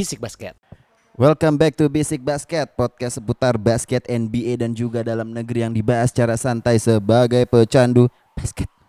Bisik Basket. Welcome back to Basic Basket, podcast seputar basket NBA dan juga dalam negeri yang dibahas secara santai sebagai pecandu basket.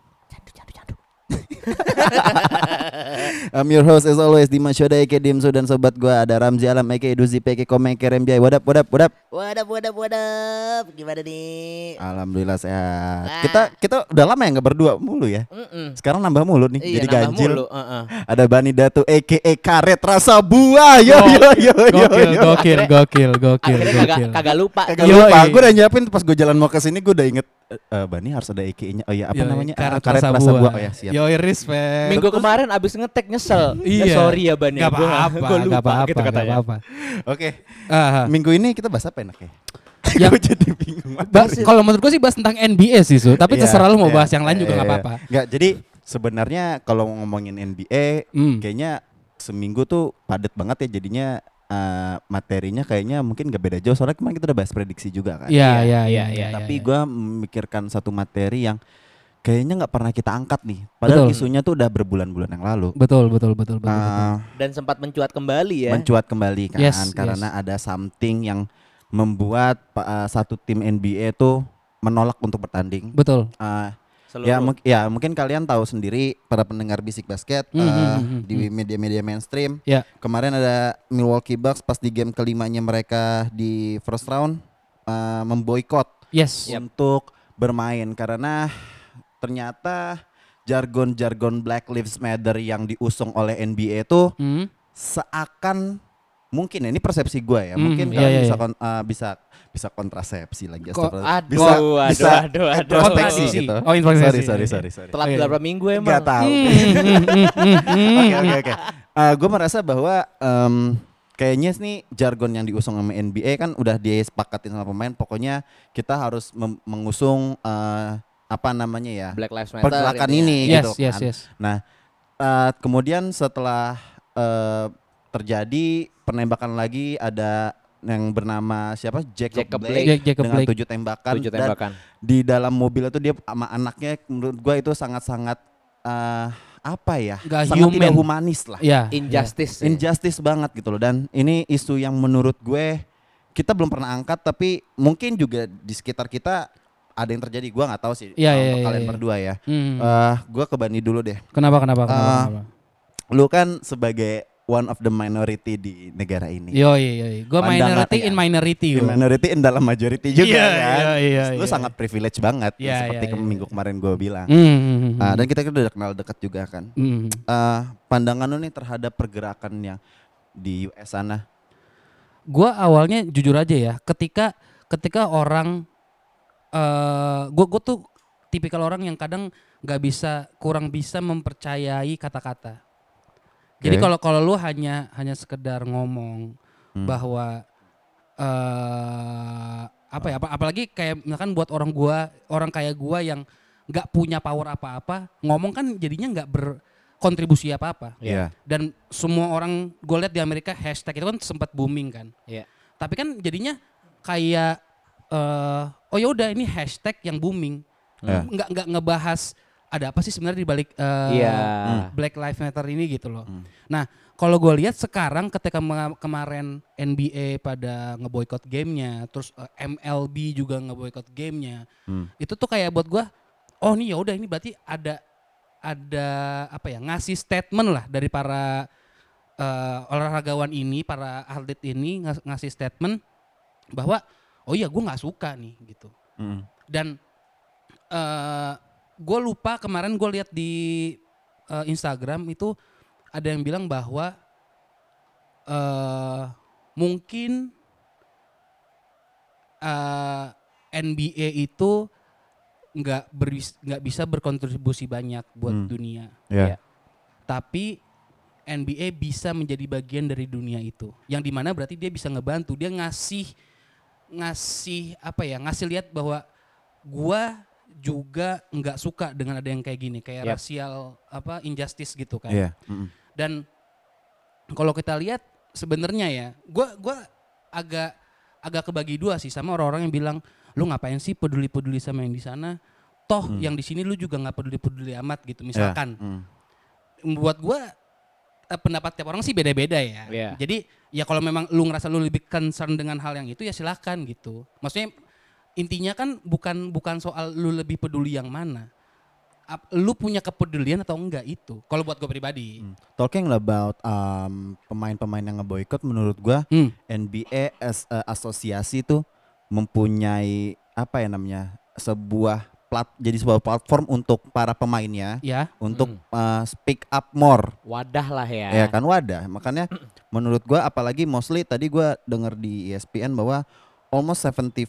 I'm your host as always Dimas Shoda Eke Dimsu dan sobat gua ada Ramzi Alam Eke Duzi Peke Komeng up, what up, what up? Wadap, wadap, wadap. Gimana nih? Alhamdulillah sehat. Ah. Kita kita udah lama ya nggak berdua mulu ya. Mm-mm. Sekarang nambah mulu nih, Iya, jadi ganjil. mulu, uh-uh. Ada Bani Datu Eke Karet rasa buah. Yo yo yo yo. Gokil, yo. gokil, gokil, gokil, Akhirnya kagak, gokil. kagak lupa. Kagak lupa, gue udah nyiapin pas gue jalan mau ke sini gue udah inget eh, eh, Bani harus ada EKI-nya. Oh iya, apa Yoi, namanya? Karet Ah, karet rasa buah. buah. Oh ya, siap. Yoi, respect. Minggu kemarin abis ngetek nyesel. Iya. Eh, sorry ya Ban ya. Gak apa-apa, gua lupa gak apa-apa, gitu gak katanya. apa-apa. Oke. Ah, Minggu ini kita bahas apa enaknya? Ya. gue jadi bingung. bahas- kalau menurut gue sih bahas tentang NBA sih, Su. Tapi Iya, terserah lu mau iya, bahas yang lain juga iya, gak iya. apa-apa. Nggak, jadi sebenarnya kalau ngomongin NBA Hmm. kayaknya seminggu tuh padat banget ya jadinya eh, materinya kayaknya mungkin gak beda jauh soalnya kemarin kita udah bahas prediksi juga kan. Iya, iya, iya, iya. Tapi iya. gue memikirkan satu materi yang kayaknya nggak pernah kita angkat nih. Padahal Betul. isunya tuh udah berbulan-bulan yang lalu. Betul, betul, betul, betul. betul. Eh, Dan sempat mencuat kembali ya. mencuat kembali kan Yes, karena ada something yang membuat uh, satu tim NBA itu menolak untuk bertanding. Betul. Uh, Seluruh. ya, mung- ya mungkin kalian tahu sendiri para pendengar bisik basket Hmm, uh, hmm, hmm, hmm, di media-media mainstream. Ya. Kemarin ada Milwaukee Bucks pas di game kelimanya mereka di first round uh, memboikot Yes. untuk bermain karena ternyata jargon-jargon Black Lives Matter yang diusung oleh NBA itu Hmm. seakan mungkin ya, ini persepsi gue ya Hmm, mungkin iya, kalian iya, bisa kon- uh, bisa bisa kontrasepsi lagi astagfirullah. Aduh, bisa aduh, bisa aduh, aduh. introspeksi Kontradiksi. gitu Oh, introspeksi. sorry sorry sorry sorry Telat Oh, iya. berapa minggu emang? nggak tahu Hmm, oke oke oke gue merasa bahwa em, kayaknya nih jargon yang diusung sama NBA kan udah disepakatin sama pemain pokoknya kita harus mengusung eh, apa namanya ya Black Lives Matter. pergerakan intinya. ini Yes, gitu yes, kan. yes. Nah, eh, kemudian setelah eh, terjadi penembakan lagi ada yang bernama siapa Jacob, Jacob Blake, Blake. Jack- Jacob dengan Blake. tujuh tembakan Tujuh dan tembakan. di dalam mobil itu dia sama anaknya menurut gua itu sangat-sangat eh, apa ya Nggak sangat tidak human. humanis lah Ya. Injustice. ya. injustice banget gitu loh dan ini isu yang menurut gue kita belum pernah angkat tapi mungkin juga di sekitar kita ada yang terjadi gua nggak tahu sih Iya, eh, iya, untuk iya, kalian iya. berdua ya Hmm. Eh, gua ke Bani dulu deh Kenapa, kenapa, kenapa? Ah, kenapa? lu kan sebagai one of the minority di negara ini. Yo, iya, iya. Gue Pandangan- minority iya. in minority. Gua. minority in dalam majority juga Iya, kan. iya, iya, Lu iya. sangat privilege banget Iya, seperti iya, ke iya. minggu kemarin gue bilang. Hmm, Ah, hmm. dan kita kan udah kenal dekat juga kan. Hmm. Eh, pandangan lu nih terhadap pergerakan yang di US sana. Gua awalnya jujur aja ya, ketika ketika orang eh gua gua tuh tipikal orang yang kadang nggak bisa kurang bisa mempercayai kata-kata. Jadi kalau kalau lu hanya hanya sekedar ngomong Hmm. bahwa eh apa ya apa- apalagi kayak misalkan buat orang gua orang kayak gua yang nggak punya power apa-apa ngomong kan jadinya nggak berkontribusi apa-apa Iya. dan semua orang gue lihat di Amerika hashtag itu kan sempat booming kan Iya. tapi kan jadinya kayak eh oh ya udah ini hashtag yang booming Ya. nggak nggak ngebahas ada apa sih sebenarnya di balik eh, Iya. Black Lives Matter ini gitu loh Hmm. nah kalau gue lihat sekarang ketika kemarin NBA pada ngeboikot gamenya terus eh, MLB juga ngeboikot gamenya Hmm. itu tuh kayak buat gua oh nih ya udah ini berarti ada ada apa ya ngasih statement lah dari para eh, olahragawan ini para atlet ini ngas- ngasih statement bahwa oh iya gue nggak suka nih gitu Hmm. dan eh gue lupa kemarin gue lihat di eh, Instagram itu ada yang bilang bahwa eh mungkin eh NBA itu nggak nggak bisa berkontribusi banyak buat Hmm. dunia, Iya. Iya. tapi NBA bisa menjadi bagian dari dunia itu, yang di mana berarti dia bisa ngebantu, dia ngasih ngasih apa ya, ngasih lihat bahwa gua juga nggak suka dengan ada yang kayak gini, kayak Yap. rasial apa injustice gitu kan. Iya. Mm-mm. Dan kalau kita lihat sebenarnya ya, gua gua agak agak kebagi dua sih sama orang-orang yang bilang lu ngapain sih peduli-peduli sama yang di sana? Toh Hmm. yang di sini lu juga nggak peduli-peduli amat gitu Iya. misalkan. Mm. Buat gua eh, pendapat tiap orang sih beda-beda ya. Iya. Jadi ya kalau memang lu ngerasa lu lebih concern dengan hal yang itu ya silakan gitu. Maksudnya intinya kan bukan bukan soal lu lebih peduli yang mana. Ap- lu punya kepedulian atau enggak itu. Kalau buat gue pribadi. Hmm. Talking about um, pemain-pemain yang ngeboikot menurut gua Hmm. NBA as a asosiasi tuh mempunyai apa ya namanya sebuah plat jadi sebuah platform untuk para pemainnya Ya. untuk uh, speak up more Wadah lah ya. ya kan wadah makanya menurut gua apalagi mostly tadi gua denger di E ESPN bahwa almost 74%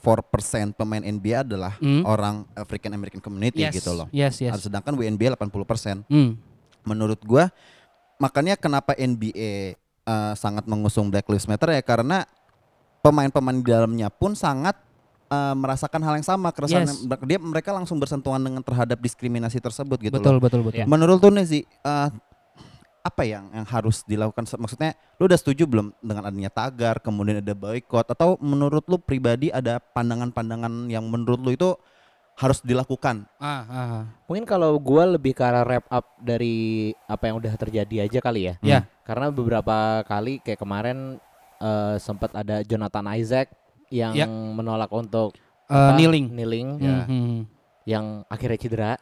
pemain NBA adalah Hmm. orang African American community Yes. gitu loh Yes, yes. sedangkan WNBA 80% Hmm. menurut gua makanya kenapa NBA uh, sangat mengusung Black Lives Matter ya karena pemain-pemain di dalamnya pun sangat uh, merasakan hal yang sama keresahan Yes. dia mereka langsung bersentuhan dengan terhadap diskriminasi tersebut gitu betul, loh. betul, betul. Ya. Menurut lu nih sih uh, apa yang yang harus dilakukan maksudnya lu udah setuju belum dengan adanya tagar kemudian ada boykot atau menurut lu pribadi ada pandangan-pandangan yang menurut lu itu harus dilakukan Ah, ah, ah. Mungkin kalau gua lebih ke arah wrap up dari apa yang udah terjadi aja kali ya. Ya. Karena beberapa kali kayak kemarin eh, sempat ada Jonathan Isaac yang Ya. menolak untuk Eh, apa? kneeling. kneeling Hmm, hmm. yang akhirnya cedera.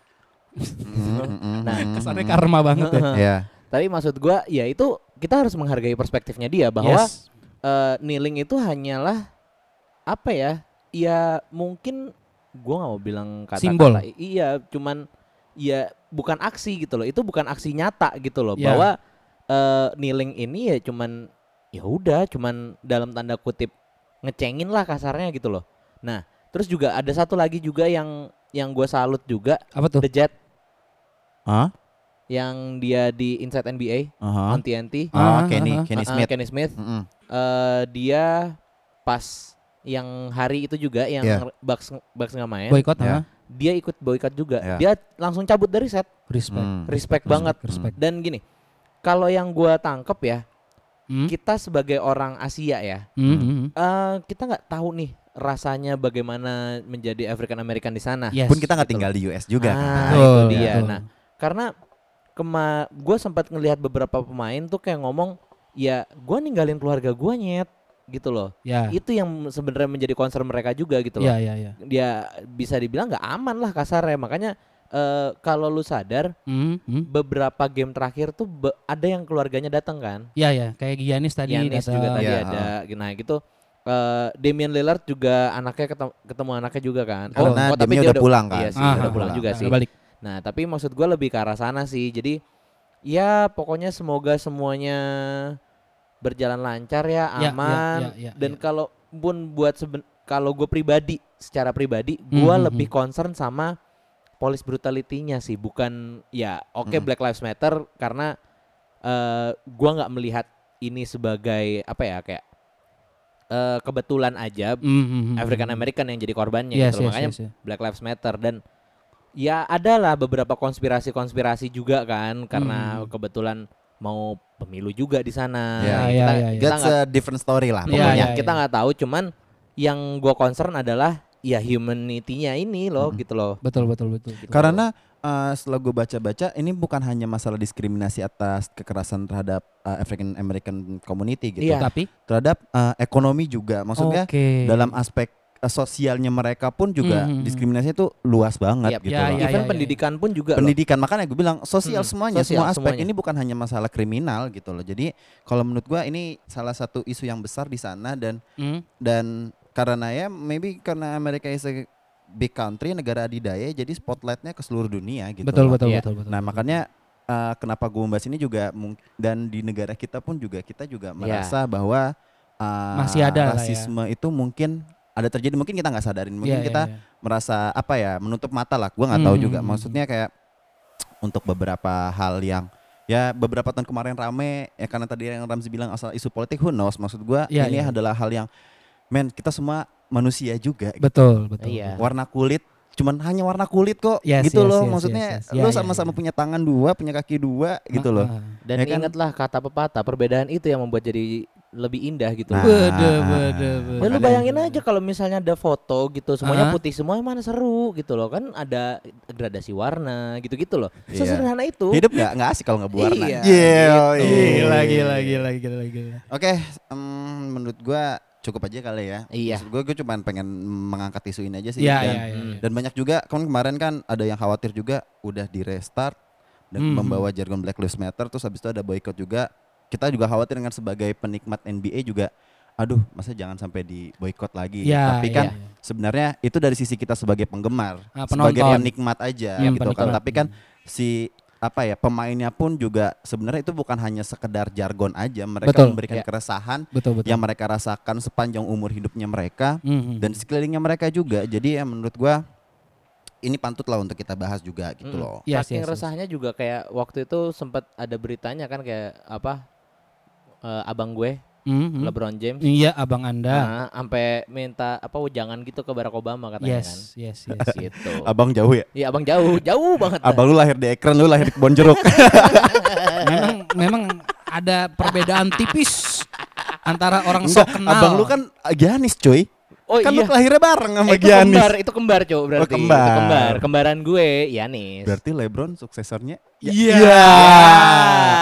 Mm-mm. Nah, Kesannya karma banget ya. ya Tapi maksud gua ya itu kita harus menghargai perspektifnya dia bahwa Yes. eh, kneeling itu hanyalah apa ya? Ya mungkin gua nggak mau bilang kata-kata Simbol. iya, cuman ya bukan aksi gitu loh. Itu bukan aksi nyata gitu loh Ya. bahwa eh, kneeling ini ya cuman ya udah cuman dalam tanda kutip ngecengin lah kasarnya gitu loh. Nah, terus juga ada satu lagi juga yang yang gua salut juga Apa tuh? The Jet Hah? Yang dia di Inside NBA Aha. on TNT. Oh, Ah, Kenny. Kenny Uh, Smith. Kenny Smith. Mm-mm. eh, dia pas yang hari itu juga yang Yeah. Bucks Bucks nggak main, Boykot Ya. ah. dia ikut boykot juga. Yeah. Dia langsung cabut dari set. Respect. Hmm. Respect banget. Respect. Dan gini, kalau yang gua tangkep ya, Hmm. kita sebagai orang Asia ya, Hmm, hmm, hmm. eh, kita nggak tahu nih rasanya bagaimana menjadi African American di sana. Yes. Pun kita nggak Betul. tinggal di US juga Ah, kan. Itu dia. betul. Nah, karena kema gue sempat ngelihat beberapa pemain tuh kayak ngomong, ya gue ninggalin keluarga gue nyet, gitu loh. Ya. Itu yang sebenarnya menjadi concern mereka juga gitu loh. Ya, ya, ya. Dia bisa dibilang nggak aman lah kasarnya. Makanya eh, kalau lu sadar Hmm, hmm. beberapa game terakhir tuh be- ada yang keluarganya datang kan. Ya, ya. Kayak Giannis tadi Giannis datang. juga tadi Iya, ada. Nah gitu. eh Damian Lillard juga anaknya ketemu, ketemu anaknya juga kan. Karena tapi Damian dia udah pulang kan. Iya sih, Ah, udah ah, pulang ah, juga sih. Balik. Nah, tapi maksud gue lebih ke arah sana sih. Jadi ya pokoknya semoga semuanya berjalan lancar ya, Ya, ya, aman. ya, ya, Dan ya. kalau pun buat seben kalau gue pribadi, secara pribadi, Hmm, gue hmm, lebih hmm. concern sama police brutality-nya sih, bukan ya oke Hmm. Black Lives Matter karena eh gua nggak melihat ini sebagai apa ya kayak eh kebetulan aja Hmm, hmm, African. American yang jadi korbannya Yes, gitu yes, makanya yes, yes. Black Lives Matter dan ya adalah beberapa konspirasi-konspirasi juga kan karena Hmm. kebetulan mau pemilu juga di sana. Ya, kita, ya, ya, ya. kita That's nggak- a different story lah Iya, pokoknya. iya, kita nggak tahu cuman yang gua concern adalah ya humanity-nya ini loh Mm-mm. gitu loh. Betul, betul, betul. Gitu. Karena uh, setelah gue baca-baca ini bukan hanya masalah diskriminasi atas kekerasan terhadap uh, African American community gitu. Iya. Tapi Terhadap uh, ekonomi juga. Maksudnya Oke. dalam aspek sosialnya mereka pun juga Mhm. diskriminasi itu luas banget Yap. gitu Ya, loh. ya, Even ya, pendidikan pun juga loh. Pendidikan makanya gue bilang sosial Hmm, semuanya, sosial semua aspek semuanya. ini bukan hanya masalah kriminal gitu loh. Jadi kalau menurut gua ini salah satu isu yang besar di sana dan Hmm, dan karena ya maybe karena Amerika is a big country negara adidaya jadi spotlightnya ke seluruh dunia gitu. betul, loh. betul, Iya. betul, betul. Nah makanya uh, kenapa gue membahas ini juga dan di negara kita pun juga kita juga merasa bahwa uh, Iya. Masih ada ya. rasisme itu mungkin ada terjadi mungkin kita nggak sadarin mungkin iya, kita iya. merasa apa ya menutup mata lah gue nggak tahu Hmm, juga hmm, maksudnya kayak untuk beberapa hal yang ya beberapa tahun kemarin rame ya karena tadi yang Ramzi bilang asal isu politik who knows maksud gue Iya, ini iya. adalah hal yang men kita semua manusia juga gitu. betul, betul. Iya. betul. warna kulit cuman hanya warna kulit kok Yes, gitu yes, loh yes, maksudnya yes, yes. Iya, lo iya, sama-sama iya. punya tangan dua punya kaki dua gitu loh Ah, ah. Dan Ya kan? ingatlah kata pepatah, perbedaan itu yang membuat jadi lebih indah gitu. Nah. Bede, bede, bede. Ya lu bayangin aja kalau misalnya ada foto gitu semuanya Ah. putih semua mana seru gitu loh kan ada gradasi warna gitu-gitu loh. Iya. Sesederhana itu. Hidup gak, nggak asik kalau nggak berwarna. Iya, Gila, gitu. Gila, gila, gila, gila, gila. Oke, em, menurut gua cukup aja kali ya. Iya. Maksud gua, gua cuma pengen mengangkat isu ini aja sih. Iya, dan, iya, iya. Hmm. dan banyak juga kan kemarin kan ada yang khawatir juga udah di restart dan Hmm. membawa jargon Black Lives Matter terus habis itu ada boykot juga. Kita juga khawatir dengan sebagai penikmat NBA juga aduh masa jangan sampai di boykot lagi. Iya, Tapi kan iya. sebenarnya itu dari sisi kita sebagai penggemar, Ah, sebagai penonton. penikmat aja Iya, gitu kan. penikmat. Tapi kan si apa ya pemainnya pun juga sebenarnya itu bukan hanya sekedar jargon aja, mereka Betul, memberikan ya. keresahan Betul, betul. yang mereka rasakan sepanjang umur hidupnya mereka Mhm. dan sekelilingnya mereka juga. Jadi ya menurut gua ini pantut lah untuk kita bahas juga gitu Mm. loh. Yes, Saking yes, yes. resahnya juga kayak waktu itu sempat ada beritanya kan kayak apa eh, abang gue Mhm. LeBron James Iya, abang Anda. nah, sampai minta apa jangan gitu ke Barack Obama katanya kan. yes, yes, yes. Gitu. Abang jauh ya? Iya abang jauh, jauh banget. Abang lu lahir di ekran, lu lahir di kebon jeruk. memang memang ada perbedaan tipis antara orang Enggak, sok kenal. abang lu kan Giannis cuy. Oh kan iya. lu lahirnya bareng sama Eh, itu Giannis. kembar, itu kembar cowok berarti. Itu kembar. kembar. Kembaran gue, Yanis. Berarti LeBron suksesornya? Iya.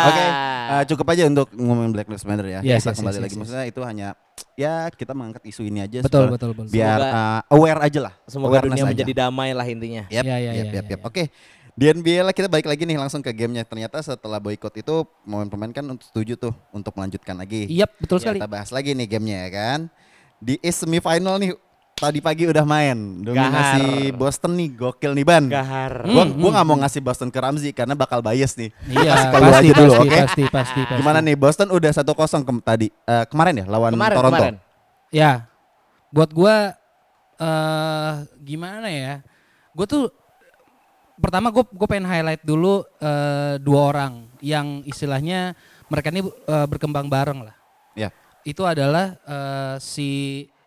Oke, eh, cukup aja untuk ngomongin Black Lives Matter ya. Yes, kita yes, kembali yes, lagi yes, maksudnya itu hanya ya kita mengangkat isu ini aja betul, supaya- betul, betul. biar Semoga- eh, aware aja lah. Semoga dunia aja. menjadi damai lah intinya. Yap, Ya, ya, yap, ya, ya, ya. Oke. Di NBA lah kita balik lagi nih langsung ke gamenya. Ternyata setelah boykot itu pemain-pemain kan untuk setuju tuh untuk melanjutkan lagi. Iya, betul Ya, sekali. Kita bahas lagi nih gamenya ya kan. Di East semifinal nih tadi pagi udah main. Dominasi Gahar. Boston nih gokil nih Ban. Gahar. Gua Hmm, gua nggak mau ngasih Boston ke Ramzi karena bakal bias nih. Iya, Kasih pasti, aja dulu, pasti, oke? pasti, pasti, pasti. Gimana nih Boston udah 1-0 ke tadi eh, kemarin ya lawan Kemarin, Toronto. kemarin. Ya, buat gua eh gimana ya? Gue tuh pertama gue gue pengen highlight dulu eh, dua orang yang istilahnya mereka ini eh, berkembang bareng lah. Ya. Itu adalah eh, si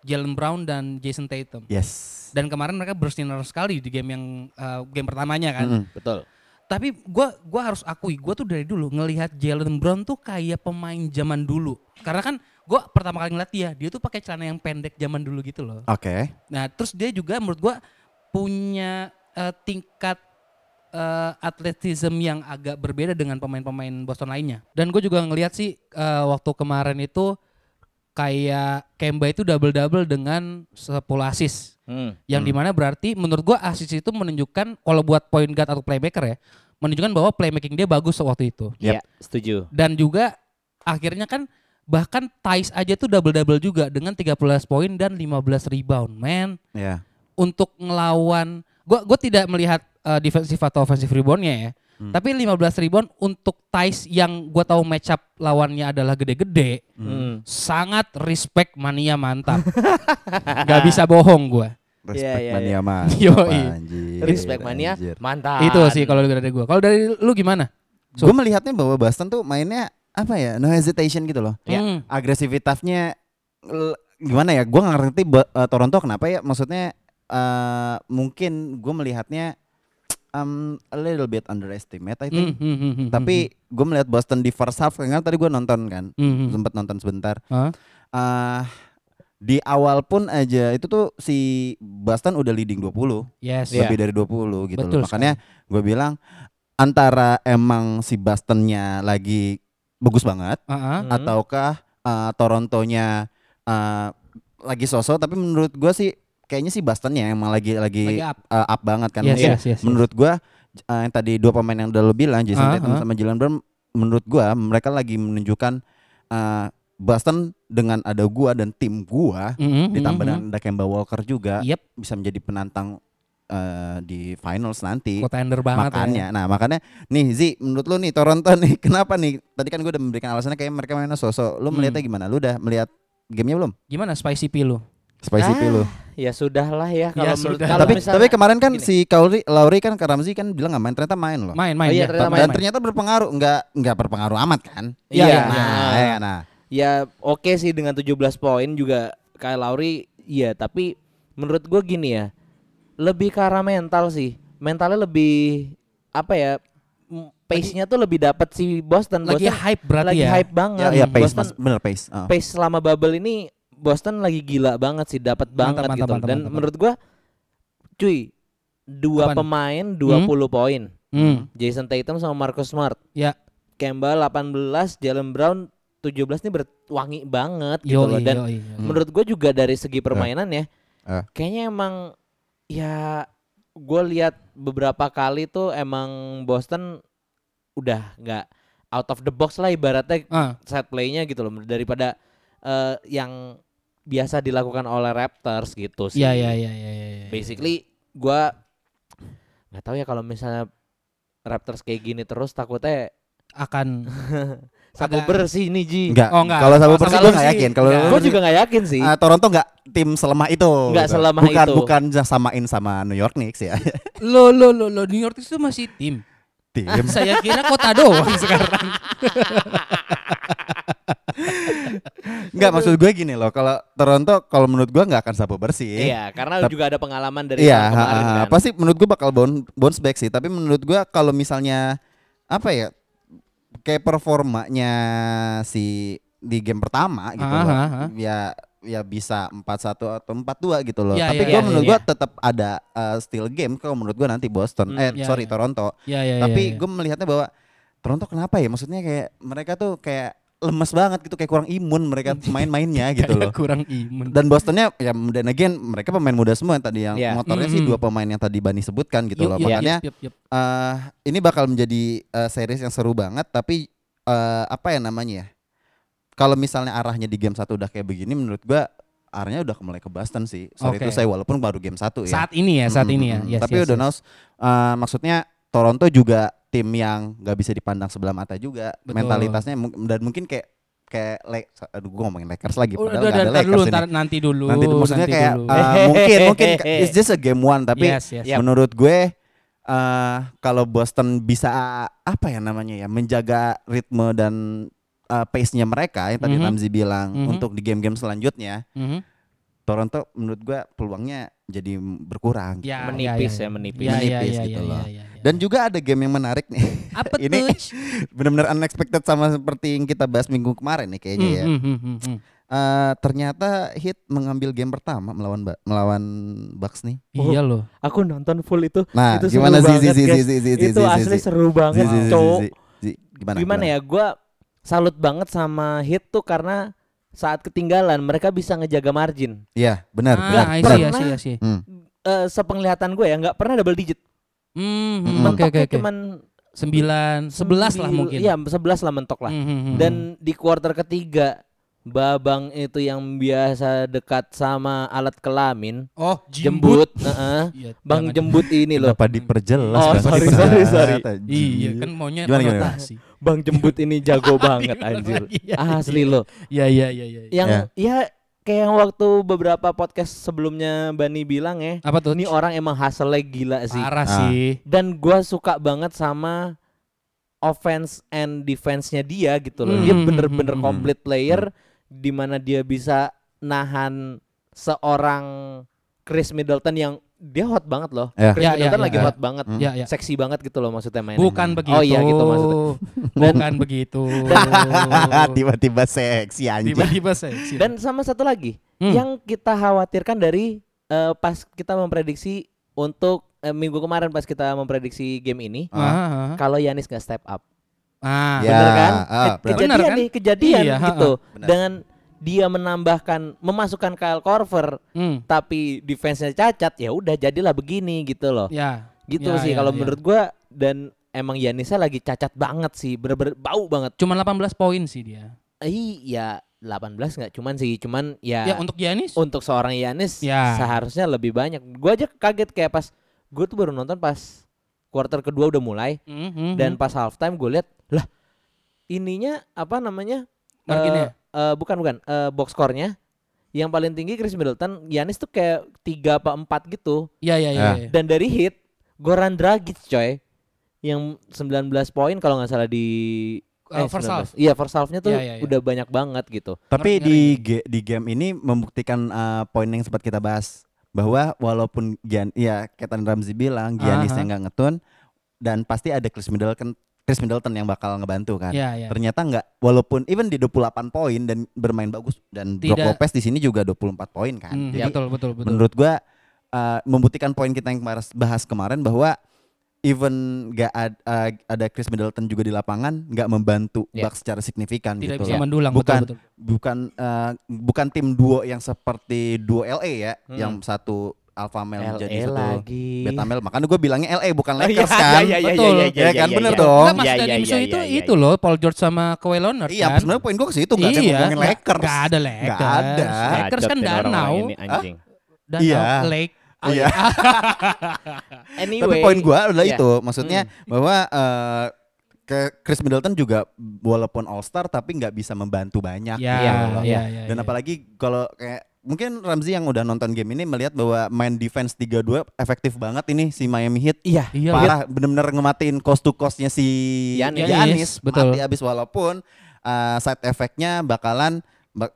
Jalen Brown dan Jason Tatum. Yes. Dan kemarin mereka bersinar sekali di game yang eh, game pertamanya kan. Mm-mm. Betul. Tapi gua gua harus akui, gua tuh dari dulu ngelihat Jalen Brown tuh kayak pemain zaman dulu. Karena kan gua pertama kali ngeliat dia, dia tuh pakai celana yang pendek zaman dulu gitu loh. Oke. Nah, terus dia juga menurut gua punya eh, tingkat eh, atletisme yang agak berbeda dengan pemain-pemain Boston lainnya. Dan gue juga ngelihat sih eh, waktu kemarin itu kayak Kemba itu double-double dengan 10 assist. Hmm. Yang Hmm. di mana berarti menurut gua assist itu menunjukkan kalau buat point guard atau playmaker ya, menunjukkan bahwa playmaking dia bagus waktu itu. Iya, setuju. Dan juga akhirnya kan bahkan Thais aja tuh double-double juga dengan 13 poin dan 15 rebound, man. Ya. Untuk ngelawan gua gua tidak melihat uh, defensive atau offensive reboundnya ya. Hmm. Tapi 15 rebound untuk Thais yang gua tahu match up lawannya adalah gede-gede, Hmm. sangat respect mania mantap. Gak bisa bohong gua. Respect Iya, iya, mania. Yoi. Anjir. Respect mania, anjir. mantap. Itu sih kalau dari gua. Kalau dari lu gimana? So- Gue melihatnya bahwa Boston tuh mainnya apa ya? No hesitation gitu loh. Ya. Hmm. Agresivitasnya gimana ya? Gue nggak ngerti eh, Toronto kenapa ya? Maksudnya eh, mungkin gue melihatnya um, a little bit underestimate I think. Hmm, hmm, Tapi gue melihat Boston di first half kan tadi gue nonton kan, hmm. sempat nonton sebentar. Hah? Eh, di awal pun aja itu tuh si Boston udah leading 20 yes. Lebih dari 20 gitu Betul loh. Makanya gue bilang antara emang si Bostonnya lagi bagus banget Uh-uh. Hmm. ataukah uh, Torontonya uh, lagi sosok tapi menurut gue sih kayaknya si Bostonnya emang lagi lagi, Lagi up. uh, up banget kan. Yes, Mungkin yes, yes, yes. menurut gua uh, yang tadi dua pemain yang udah lo bilang Jason Ah, Tatum ah. sama Jalen Brown menurut gua mereka lagi menunjukkan uh, Boston dengan ada gua dan tim gua Mhm, ditambah mhm, dengan ada Kemba Walker juga Yep. bisa menjadi penantang uh, di finals nanti. Contender banget makanya, ya. nah makanya nih Zi, menurut lu nih Toronto nih kenapa nih? Tadi kan gue udah memberikan alasannya kayak mereka mainnya sosok. Lu Hmm. melihatnya gimana? Lu udah melihat gamenya belum? Gimana spicy P lu? Spicy Ah, lu. Ya sudahlah ya kalau Ya menurut sudah. kalau Tapi misalnya- tapi kemarin kan gini. si Kauri Lauri kan ke Ramzi kan bilang nggak main ternyata main loh. Main, main. Oh iya, ya. ternyata Dan main, ternyata berpengaruh nggak nggak berpengaruh amat kan? Iya, iya, Nah, iya. ya, nah. Ya oke sih dengan 17 poin juga Kyle Lowry iya tapi menurut gue gini ya lebih ke arah mental sih mentalnya lebih apa ya pace-nya tuh lebih dapat si Boston. Lagi Boston hype berarti lagi ya. hype banget. Ya, ya pace Boston mas, bener pace. Ah. pace selama bubble ini Boston lagi gila banget sih, dapat banget Mantap, gitu. mantap, mantap, Dan mantap. menurut gua cuy, dua Apaan? pemain 20 poin. Hmm. Jason Tatum sama Marcus Smart. Ya. Kemba 18, Jalen Brown 17 nih berwangi banget gitu Yoi, loh. Dan yoi, yoi. menurut gue juga dari segi permainan ya, Eh. kayaknya emang ya gue lihat beberapa kali tuh emang Boston udah nggak out of the box lah ibaratnya Ah, set playnya gitu loh daripada eh, yang biasa dilakukan oleh Raptors gitu sih. Iya iya iya iya iya. Basically gua nggak tahu ya kalau misalnya Raptors kayak gini terus takutnya akan sabu bersih nih Ji. Enggak. Oh, enggak. Kalau persis sama gue nggak yakin. Kalau. Gue juga nggak yakin sih. Ah, Toronto nggak tim selemah itu. Nggak gitu. selemah bukan, itu. Bukan samain sama New York Knicks ya. lo lo lo lo New York itu masih tim. Tim. Saya kira kota doang sekarang. Enggak maksud gue gini loh. Kalau Toronto kalau menurut gue nggak akan sapu bersih. Iya, karena Tapi- juga ada pengalaman dari Iya, kemarin ha, kan. pasti menurut gue bakal bounce, bounce back sih. Tapi menurut gue kalau misalnya apa ya, kayak performanya si di game pertama gitu Ah, loh, ya ya bisa 4-1 atau 4-2 gitu loh. Iya, Tapi iya, gue iya, menurut iya. gue tetap ada uh, still game kalau menurut gue nanti Boston, Hmm, eh iya, sorry iya. Toronto. Ya ya Tapi gue melihatnya bahwa Toronto kenapa ya? Maksudnya kayak mereka tuh kayak lemes banget gitu, kayak kurang imun mereka main-mainnya gitu loh. kurang imun. Dan Bostonnya ya dan again mereka pemain muda semua yang tadi yang Iya. motornya sih Mhm. dua pemain yang tadi Bani sebutkan gitu loh. Yup, yup, Makanya yup, yup, yup. eh, ini bakal menjadi eh, series yang seru banget tapi eh, apa ya namanya ya? Kalau misalnya arahnya di game satu udah kayak begini menurut gua arahnya udah mulai ke Boston sih. Sorry Oke. itu saya walaupun baru game satu ya. saat ini ya, saat Mhm, ini ya. Yes, tapi yes, udah yes. knows eh, maksudnya Toronto juga tim yang nggak bisa dipandang sebelah mata juga. Betul. Mentalitasnya dan mungkin kayak kayak like, aduh gua ngomongin Lakers lagi padahal udah, udah, ada Lakers dulu, ini. ntar, nanti dulu. Nanti maksudnya nanti kayak dulu. uh, mungkin mungkin it's just a game one tapi yes, yes. Menurut gue eh kalau Boston bisa apa ya namanya ya menjaga ritme dan uh, pace-nya mereka yang tadi Mhm. Ramzi bilang Mhm. untuk di game-game selanjutnya Mhm. Toronto menurut gue peluangnya jadi berkurang. Ya, Menipis ya, ya, menipis. Ya, ya, Menipis ya, gitu ya, loh. ya, ya, ya. Dan juga ada game yang menarik nih. apa ini? Benar-benar unexpected sama seperti yang kita bahas minggu kemarin nih kayaknya ya. Hmm, hmm, hmm, hmm. Eh, ternyata Heat mengambil game pertama melawan Ba- melawan Bucks nih. Oh. Iya loh. Aku nonton full itu. Nah, itu gimana seru sih sih banget, sih guys. sih sih sih itu sih, asli sih. seru banget, cowok. zi. Gimana? Gimana ya? Gua salut banget sama Hit tuh karena saat ketinggalan mereka bisa ngejaga margin. Iya, benar, benar. Ah, benar. see, I see, I see. Hmm. Eh sepenglihatan gue ya nggak pernah double digit. Hmm, Mm-mm. hmm, oke oke Mentoknya oke. cuman Sembilan, sebelas lah mungkin. Iya, 11 lah mentok lah. Hmm, hmm, hmm. Dan di kuarter ketiga Babang itu yang biasa dekat sama alat kelamin, oh jembut, heeh. Iya, Bang jangan- jembut ini loh. Kenapa diperjelas? Oh, sorry, sorry, Anjir. Iya kan maunya Gimana, gimana? Bang jembut ini jago banget anjir. Iya, Asli loh. Iya iya iya iya. Yang Ya. ya kayak yang waktu beberapa podcast sebelumnya Bani bilang ya, Apa tuh? ini orang emang hustle gila sih. Parah Ah. sih. Dan gua suka banget sama offense and defense-nya dia gitu loh. Hmm, Dia hmm, bener-bener hmm, hmm, complete player di mana dia bisa nahan seorang Chris Middleton yang dia hot banget loh. Ya. Chris Ya, ya, Middleton ya, lagi ya. hot banget. Hmm. Ya ya. Seksi banget gitu loh maksudnya mainnya. Bukan begitu. Oh iya gitu maksudnya. Bukan begitu. Tiba-tiba seksi anjing. Tiba-tiba seksi. Dan sama satu lagi Hmm. yang kita khawatirkan dari eh, pas kita memprediksi untuk eh, minggu kemarin pas kita memprediksi game ini ah, kalau Yanis nggak step up. ah. Ya. Bener kan? ah, Ke- benar. kejadian Bener kan? nih, kejadian Iya, gitu. Benar. Dengan dia menambahkan memasukkan Kyle Korver Hmm. tapi defense-nya cacat, ya udah jadilah begini gitu loh. Ya. Gitu Ya, sih ya, kalau ya. menurut gua dan emang Yanisnya lagi cacat banget sih, bener-bener bau banget. Cuma 18 poin sih dia. Iya, 18 nggak cuman sih, cuman ya, Ya untuk Giannis untuk seorang Yanis Ya. seharusnya lebih banyak. Gua aja kaget kayak pas gue tuh baru nonton pas quarter kedua udah mulai Hmm, hmm, dan hmm. pas halftime gue lihat lah ininya apa namanya Marginnya? Eh, eh, bukan bukan eh, box score-nya yang paling tinggi Chris Middleton Yanis tuh kayak tiga apa empat gitu Ya ya ya. Ya. ya. dan dari hit Goran Dragic coy yang 19 poin kalau nggak salah di Eh, first 19. half. Iya first half-nya tuh Iya, iya, iya. udah banyak banget gitu. Tapi Ngeri, di di game ini membuktikan uh, poin yang sempat kita bahas bahwa walaupun Gian ya tadi Ramzi bilang Giannis Aha. yang nggak ngetun dan pasti ada Chris Middleton Chris Middleton yang bakal ngebantu kan. Ya, ya. Ternyata nggak walaupun even di 28 poin dan bermain bagus dan Brook. Lopez di sini juga 24 poin kan. Hmm, Jadi betul betul betul. menurut gua uh, membuktikan poin kita yang kemarin bahas kemarin bahwa even nggak ad- uh, ada Chris Middleton juga di lapangan nggak membantu Ya. Bucks secara signifikan Tidak gitu. bisa mendulang Bukan betul betul. bukan uh, bukan tim duo yang seperti duo LA ya, Hmm. yang satu alpha male LA jadi satu lagi. beta male. Makanya gue bilangnya LA bukan Oh, iya, Lakers kan. iya, iya, Betul. iya, Ya kan, bener iya. dong. Enggak, maksud Iya, dari iya, iya, itu iya, itu iya. loh Paul George sama Kawhi Leonard Iya, kan. sebenarnya poin gue ke situ nggak saya iya, ngomongin Lakers. nggak ada Lakers. Nggak ada. Lakers kan danau. ini, anjing. Danau Iya. Lake. Iya. Anyway. Tapi poin gua adalah iya. itu, maksudnya bahwa eh, ke Chris Middleton juga walaupun All Star tapi nggak bisa membantu banyak. Ya, Iya, gitu loh. iya, iya. iya. Dan iya. apalagi kalau kayak mungkin Ramzi yang udah nonton game ini melihat bahwa main defense 3-2 efektif banget ini si Miami Heat. Iya. Iya, Parah bener-bener ngematiin cost to costnya si Giannis. Giannis, Betul. mati abis walaupun uh, side effectnya bakalan bak-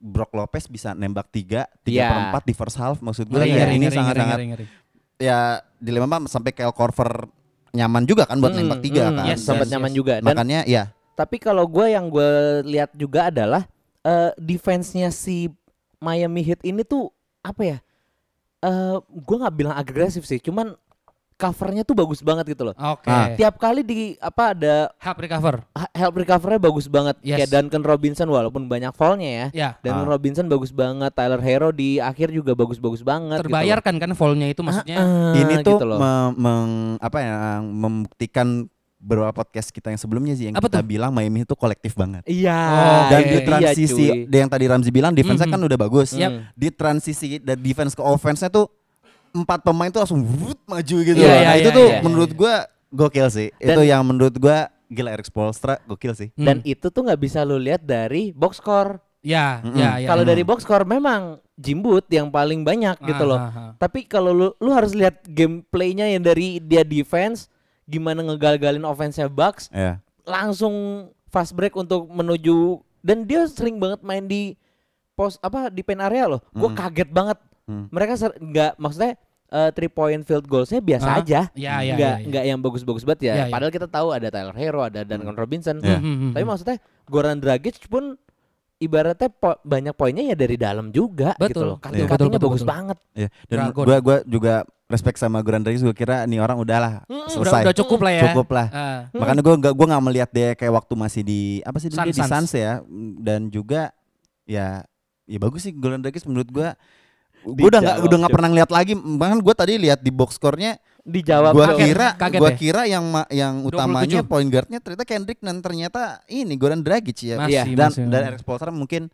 Brook Lopez bisa nembak 3, 3 Iya. per 4 di first half maksud gue Ngeri, ya, ngeri, ini ngeri, sangat-sangat ya dilema sampai Kyle Korver nyaman juga kan buat Hmm, nembak 3 hmm, kan. yes, sempat yes, nyaman yes. juga. Dan Makanya ya tapi kalau gue yang gue lihat juga adalah eh defense-nya si Miami Heat ini tuh apa ya? Eh gue nggak bilang agresif sih, cuman covernya tuh bagus banget gitu loh. Oke. Ah. Tiap kali di apa ada Help recover. help recovernya bagus banget. Yes. Kayak Duncan Robinson walaupun banyak foulnya ya. Ya. Duncan Ah. Robinson bagus banget, Tyler Hero di akhir juga bagus-bagus banget. gitu loh. Terbayarkan kan foulnya itu maksudnya. Ah, ini tuh gitu loh. me- meng- apa ya membuktikan beberapa podcast kita yang sebelumnya sih yang Apa kita tuh? bilang Miami itu kolektif banget. Iya. Oh, Dan Oke. di iya, transisi cuy. yang tadi Ramzi bilang defense-nya Mhm. kan udah bagus. Hmm. Di transisi dari defense ke offense-nya tuh empat pemain tuh langsung wut, maju gitu. Iya, loh. iya, nah, itu iya, tuh iya, menurut gua gokil sih. Dan- itu yang menurut gua gila Eric Spoelstra gokil sih. Hmm. Dan itu tuh nggak bisa lu lihat dari box score. ya, Mm-mm. ya, ya. Kalau ya. dari box score memang Jimbut yang paling banyak gitu loh. Ah, ah, ah. Tapi kalau lu lu harus lihat gameplaynya yang dari dia defense gimana ngegal-galin offense-nya Bucks Ya. langsung fast break untuk menuju dan dia sering banget main di pos apa di pen area loh. Gua Mm. kaget banget. Hmm. Mereka ser- nggak maksudnya eh, three point field goalsnya biasa Ah, aja. Ya, ya, nggak ya, ya. nggak yang bagus-bagus banget ya. Ya, ya. Padahal kita tahu ada Tyler Hero, ada Duncan Robinson. Ya. Hmm, hmm, hmm, Tapi hmm. maksudnya Goran Dragic pun ibaratnya po- banyak poinnya ya dari dalam juga gitu Betul. loh. Iya. Cutting-cuttingnya Betul, betul, bagus betul. banget. Ya. Dan gua gua juga respect sama Goran Dragic gua kira nih orang udahlah Mm, udah, selesai. udah cukup lah ya. Cukup lah. Ah. Makanya gua nggak gua nggak melihat dia kayak waktu masih di apa sih dulu Suns, dia di Suns. Ya dan juga ya ya bagus sih Goran Dragic menurut gua gua udah nggak udah nggak pernah ngeliat lagi bahkan gua tadi lihat di box score-nya Dijawab gua Cuk. kira kaget gua ya? kira yang ma- yang 27. utamanya point guardnya ternyata Kendrick dan ternyata ini Goran Dragic ya Masih, dan masih. dan Eric Spoelstra mungkin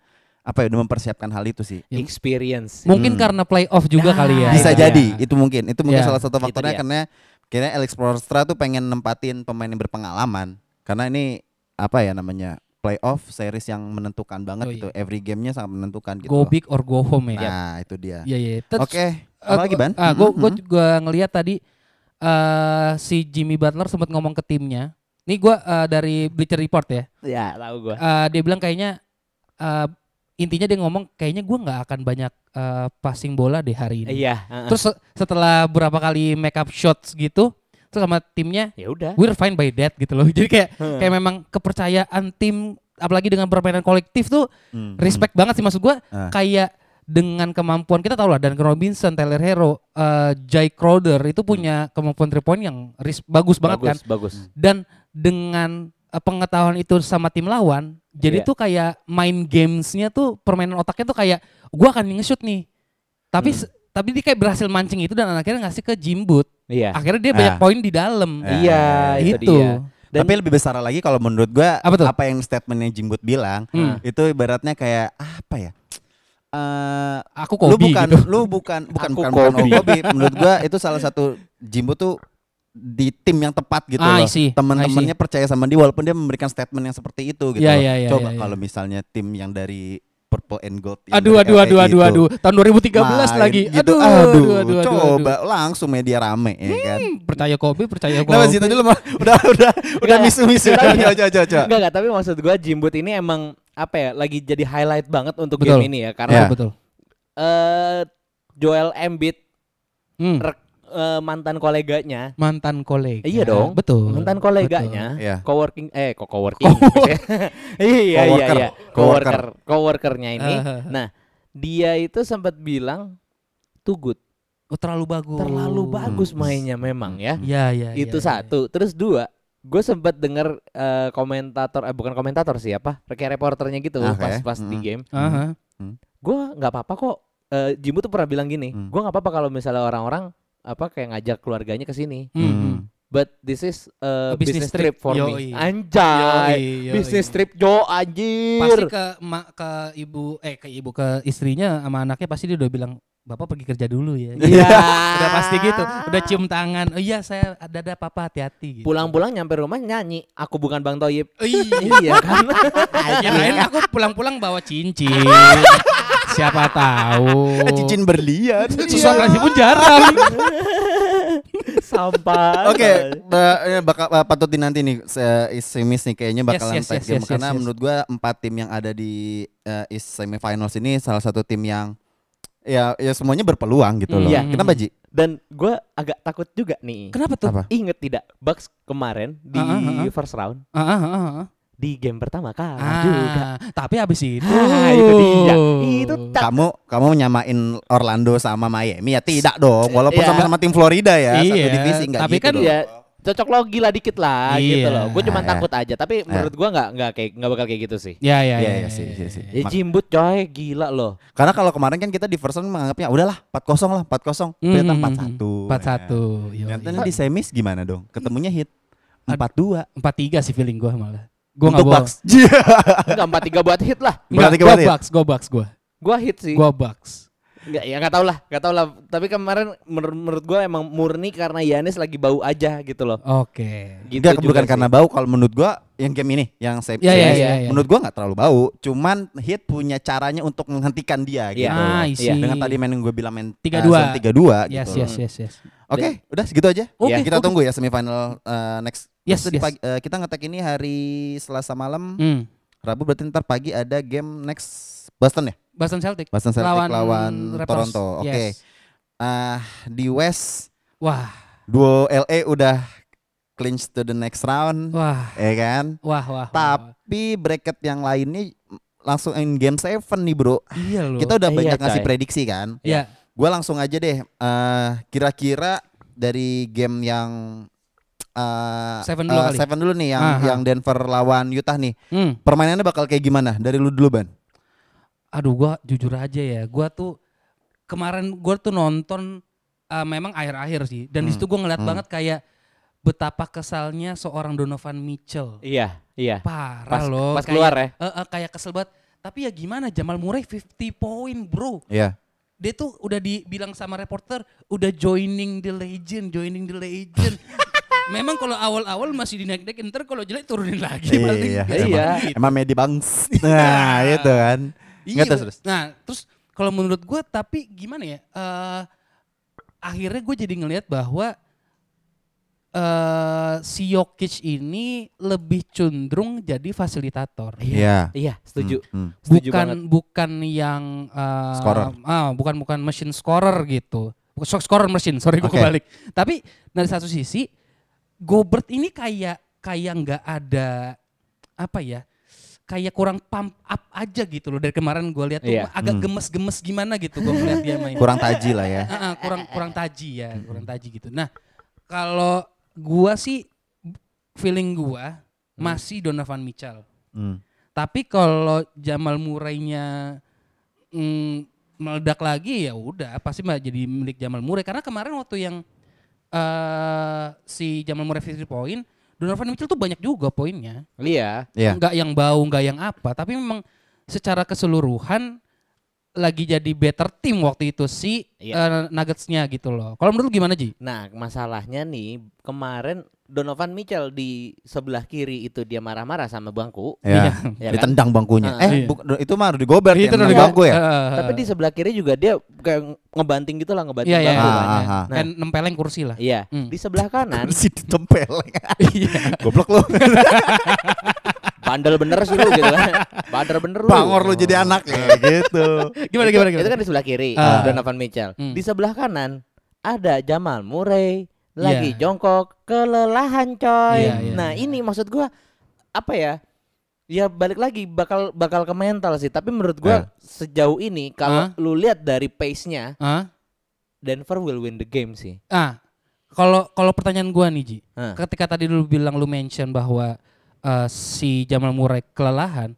apa ya udah mempersiapkan hal itu sih Ya, experience. Mungkin Hmm. karena playoff juga Nah, kali ya. bisa itu jadi Ya. itu mungkin itu mungkin Ya, salah satu itu faktornya karena kira Alex Spoelstra tuh pengen nempatin pemain yang berpengalaman karena ini apa ya namanya playoff series yang menentukan banget Oh, gitu iya. every gamenya sangat menentukan gitu Go big or go home ya. nah itu dia Iya, iya. Terus, oke eh, apa lagi ban Ah, gue Mhm, gue juga ngelihat tadi eh si Jimmy Butler sempat ngomong ke timnya. Nih gue eh, dari Bleacher Report ya. Ya, tahu gua. Eh, dia bilang kayaknya eh, intinya dia ngomong kayaknya gue nggak akan banyak eh, passing bola deh hari ini. Iya, heeh. Terus se- setelah berapa kali make up shots gitu, terus sama timnya ya udah. we're fine by that gitu loh. Jadi kayak Heeh. kayak memang kepercayaan tim apalagi dengan permainan kolektif tuh Hmm, respect banget sih maksud gua Ah. kayak dengan kemampuan kita tahu lah dan Robinson, Tyler Hero, eh, Jay Crowder itu punya kemampuan three point yang ris- bagus banget kan bagus, bagus. dan dengan pengetahuan itu sama tim lawan jadi Iya. tuh kayak main gamesnya tuh permainan otaknya tuh kayak gua akan nge-shoot nih tapi Hmm. tapi dia kayak berhasil mancing itu dan akhirnya ngasih ke Jimbut Iya. akhirnya dia banyak Ah. poin di dalam Ya, Iya, itu itu dia. Dan tapi lebih besar lagi kalau menurut gua Apa tuh? yang statementnya Jimbut bilang Hmm. itu ibaratnya kayak apa ya Eh, aku lu Kobe bukan gitu lu bukan bukan Aku bukan bukan Kobe. oh, Kobe. menurut gua itu salah satu Jimbo tuh di tim yang tepat gitu Ah, loh. Teman-temannya percaya sama dia walaupun dia memberikan statement yang seperti itu gitu. Loh. iya, iya, Coba iya, iya. kalau misalnya tim yang dari Purple and Gold aduh aduh aduh aduh itu aduh tahun 2013 main lagi gitu. aduh aduh, aduh aduh, aduh, coba aduh. langsung media rame ya kan. Hmm, percaya Kobe percaya Kenapa Kobe sih tadi lu mah udah udah udah misu-misu coba coba coba. coba. Enggak enggak, tapi maksud gua Jimbut ini emang apa ya, lagi jadi highlight banget untuk Betul. game ini ya Ya. karena betul eh Joel Embiid Hmm. Eh, mantan koleganya. Mantan kolega. Iya dong. Betul. Mantan koleganya. Iya. Coworking eh kok coworking. iya iya Coworker. iya. Coworker. Coworker, coworkernya ini. Ah. Nah, dia itu sempat bilang too good. Oh, terlalu bagus. Terlalu bagus Hmm. mainnya memang ya. Iya, iya, iya. itu iya. satu. Terus dua, gue sempat dengar eh, komentator eh bukan komentator sih apa? Kayak reporternya gitu Oke. pas pas di Mm. game. Aha. Gue nggak apa-apa kok. Eh, Jimbo tuh pernah bilang gini, Hmm. gue nggak apa-apa kalau misalnya orang-orang apa kayak ngajak keluarganya ke sini. Hmm. Hmm. But this is a A business business, trip, trip. for Yoi. me. Anjay. Yoi, yoi. Business trip Jo anjir. Pasti ke ma- ke ibu eh ke ibu ke istrinya sama anaknya pasti dia udah bilang Bapak pergi kerja dulu ya. Iya. udah pasti gitu. Udah cium tangan. Oh iya saya ada ada papa hati-hati gitu. Pulang-pulang nyampe rumah nyanyi, aku bukan Bang Toyib. Iya. iya kan? Kirain aku pulang-pulang bawa cincin. Siapa tahu. Eh, Cincin berlian. Sesuatu kasih pun jarang. Sampah. Oke, ba- eh, bakal eh, patutin nanti nih se- East semis nih kayaknya bakalan yes, tight yes, game yes, karena yes, yes. menurut gua empat tim yang ada di eh, East semifinals ini salah satu tim yang ya ya semuanya berpeluang gitu loh. Iya. Kenapa Ji? Dan gue agak takut juga nih. Kenapa tuh? Apa? Ingat tidak Bucks kemarin di Ah, ah, ah. first round Ah, ah, ah, ah. Di game pertama kalah Ah, juga. tapi habis itu Ah, itu dia. Itu tak Kamu kamu nyamain Orlando sama Miami ya tidak dong. Walaupun Iya. sama-sama tim Florida ya, satu Iya, divisi enggak tapi gitu kan dong. ya cocok logi lah dikit lah gitu Iya. loh. Gue cuma Ah, takut aja. Tapi menurut gua nggak nggak kayak nggak bakal kayak gitu sih. Ya ya Iya, ya, iya ya, sih, ya, iya ya, sih. ya. Ya jimbut coy, gila loh. Karena kalau kemarin kan kita di first round menganggapnya udahlah 4-0 lah, 4-0. Hmm, Ternyata hmm, 4-1. Empat satu. Ternyata di semis gimana dong? Ketemunya hit 4-2. Empat tiga sih feeling gue malah. Gue nggak Untuk. Bucks. Enggak empat tiga buat hit lah. Enggak, gue kemarin ya? Bucks, gue Bucks, gue. Gua hit sih. Gue Bucks. Enggak ya nggak tahu lah, nggak tahu lah. Tapi kemarin menur menurut gua emang murni karena Yanis lagi bau aja gitu loh. Oke. Gitu Enggak, bukan sih. karena bau kalau menurut gua yang game ini yang saya Iya, iya, semis, iya, iya. menurut gua nggak terlalu bau cuman hit punya caranya untuk menghentikan dia Iya. gitu Ah, Iya. see. dengan tadi main yang gue bilang main 3-2. tiga dua Yes, gitu yes, yes, yes. oke udah segitu aja Oke, Ya, kita oke. tunggu ya semifinal uh, next Yes, di yes. pagi- uh, kita ngetek ini hari Selasa malam Hmm. Rabu berarti ntar pagi ada game next Boston ya Boston Celtic. Boston Celtic lawan, Lawan Raptors. Toronto oke Yes. Ah, di West Wah, duo LA udah clinch to the next round wah, ya kan wah, wah. wah. Tapi bracket yang lainnya langsung in game 7 nih bro. Iya loh. Kita udah Iya, banyak ngasih coy. prediksi kan. ya. Gue langsung aja deh. eh, Kira-kira dari game yang eh, Seven dulu eh, kali. Seven dulu nih yang Aha. yang Denver lawan Utah nih. Hmm. Permainannya bakal kayak gimana? Dari lu dulu ban. Aduh, gua jujur aja ya. Gua tuh kemarin gua tuh nonton uh, memang akhir-akhir sih. Dan di Hmm, situ gua ngeliat hmm. banget kayak betapa kesalnya seorang Donovan Mitchell. Iya, iya. Parah Pas, loh. pas kayak, keluar ya. eh, eh, kayak kesel banget. Tapi ya gimana Jamal Murray 50 poin, Bro. Iya. Dia tuh udah dibilang sama reporter udah joining the legend, joining the legend. Memang kalau awal-awal masih dinaik-naikin, ntar kalau jelek turunin lagi. paling Iya, iya. banget gitu. Emang Medi Bangs. Nah, itu kan. Iya, Nggak terus, terus. Nah, terus kalau menurut gue, tapi gimana ya? eh akhirnya gue jadi ngelihat bahwa eh si Jokic ini lebih cenderung jadi fasilitator. Iya. Iya, setuju. Hmm, hmm. Setuju bukan banget. bukan yang eh, Scorer. ah bukan bukan mesin scorer gitu. Scorer mesin, sorry gue Oke. kebalik. Tapi dari satu sisi Gobert ini kayak kayak nggak ada apa ya? Kayak kurang pump up aja gitu loh dari kemarin gue lihat tuh Iya. agak Hmm. gemes-gemes gimana gitu gue ngeliat dia main. Kurang taji lah ya. Ah, kurang kurang taji ya, kurang taji gitu. Nah, kalau gua sih feeling gua masih Donovan Mitchell. Hmm. Tapi kalau Jamal Murray-nya mm, meledak lagi ya udah pasti mah jadi milik Jamal Murray karena kemarin waktu yang eh si Jamal Murray 50 poin, Donovan Mitchell tuh banyak juga poinnya. Iya. Iya. Nggak yang bau, nggak yang apa, tapi memang secara keseluruhan lagi jadi better team waktu itu si Iya. eh, Nuggets-nya gitu loh. Kalau menurut lu gimana Ji? Nah, masalahnya nih kemarin Donovan Mitchell di sebelah kiri itu dia marah-marah sama bangku. Ya. Ya kan? Ditendang bangkunya. Ah, eh, iya. bu- itu mah Gobert yang Itu udah- bangku ya? eh, Tapi di sebelah kiri juga dia kayak ngebanting gitu lah, ngebanting Iya, iya, bangku. iya. Ah, banyak. ah, ah. Nah, kan nempeleng kursi lah. iya. Hmm. Di sebelah kanan, Si ditempeleng. Iya. Goblok lu. bandel bener sih lu gitu kan. Bandel bener lu. Bangor lu jadi anak ya gitu. Gimana gimana gimana? Itu kan di sebelah kiri, Ah. Donovan Mitchell. Hmm. Di sebelah kanan ada Jamal Murray lagi Iya. jongkok kelelahan coy. Iya, iya, nah, ini maksud gua apa ya? Ya balik lagi bakal bakal ke mental sih, tapi menurut gua sejauh ini kalau Hah? lu lihat dari pace-nya Hah? Denver will win the game sih. Ah, kalau kalau pertanyaan gua nih Ji, ketika tadi lu bilang lu mention bahwa eh, si Jamal Murray kelelahan,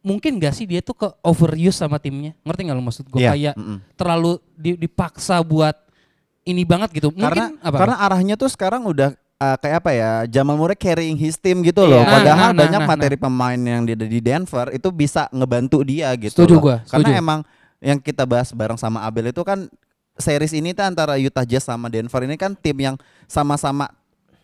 mungkin gak sih dia tuh ke overuse sama timnya? Ngerti nggak lu maksud gua Iya, kayak mm-mm. terlalu di- dipaksa buat ini banget gitu. Mungkin karena apa? karena arahnya tuh sekarang udah uh, kayak apa ya Jamal Murray carrying his team gitu Iya. loh Nah, padahal nah, nah, banyak nah, materi pemain yang di, di Denver itu bisa ngebantu dia gitu Setuju gua, karena setuju. emang yang kita bahas bareng sama Abel itu kan series ini tuh antara Utah Jazz sama Denver ini kan tim yang sama-sama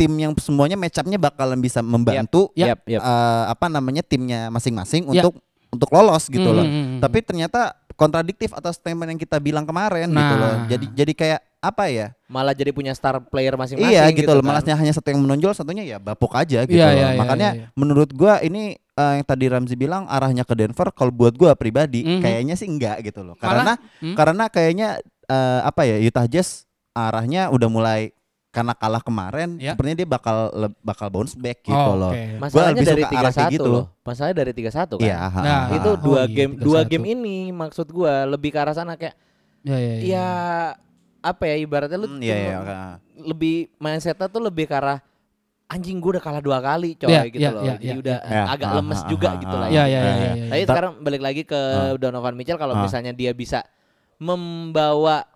tim yang semuanya match up-nya bakalan bisa membantu Yap. Yap, yap. uh, apa namanya timnya masing-masing Ya. untuk untuk lolos gitu Hmm, loh hmm, hmm, tapi ternyata kontradiktif atas statement yang kita bilang kemarin gitu loh Nah. jadi jadi kayak apa ya Malah jadi punya star player masing-masing Iya gitu, loh, kan. malasnya hanya satu yang menonjol, satunya ya bapuk aja gitu Iya, loh. iya, iya, Makanya iya, iya. menurut gua ini eh, yang tadi Ramzi bilang arahnya ke Denver, kalau buat gua pribadi Mhm. kayaknya sih enggak gitu loh. Malah- Karena Hmm? karena kayaknya eh, apa ya Utah Jazz arahnya udah mulai karena kalah kemarin, Ya. sepertinya dia bakal bakal bounce back gitu Oh, loh. Masalahnya lebih dari suka arah kayak 3-1 gitu. loh. Masalahnya dari 3-1 kan. Iya, ha, Nah, ha, itu dua Oh, iya, game dua 3-1. game ini maksud gua lebih ke arah sana kayak Ya, ya, ya. ya apa ya ibaratnya lu Hmm, iya, iya, ha. lebih mindsetnya tuh lebih ke arah anjing gua udah kalah dua kali coy Iya, gitu iya, loh iya, jadi iya, udah iya. agak Ah, lemes ah, juga ah, gitu ah, lah Iya, ya. iya, iya, iya, iya. Tapi Ta- sekarang balik lagi ke. Donovan Mitchell kalau misalnya dia bisa membawa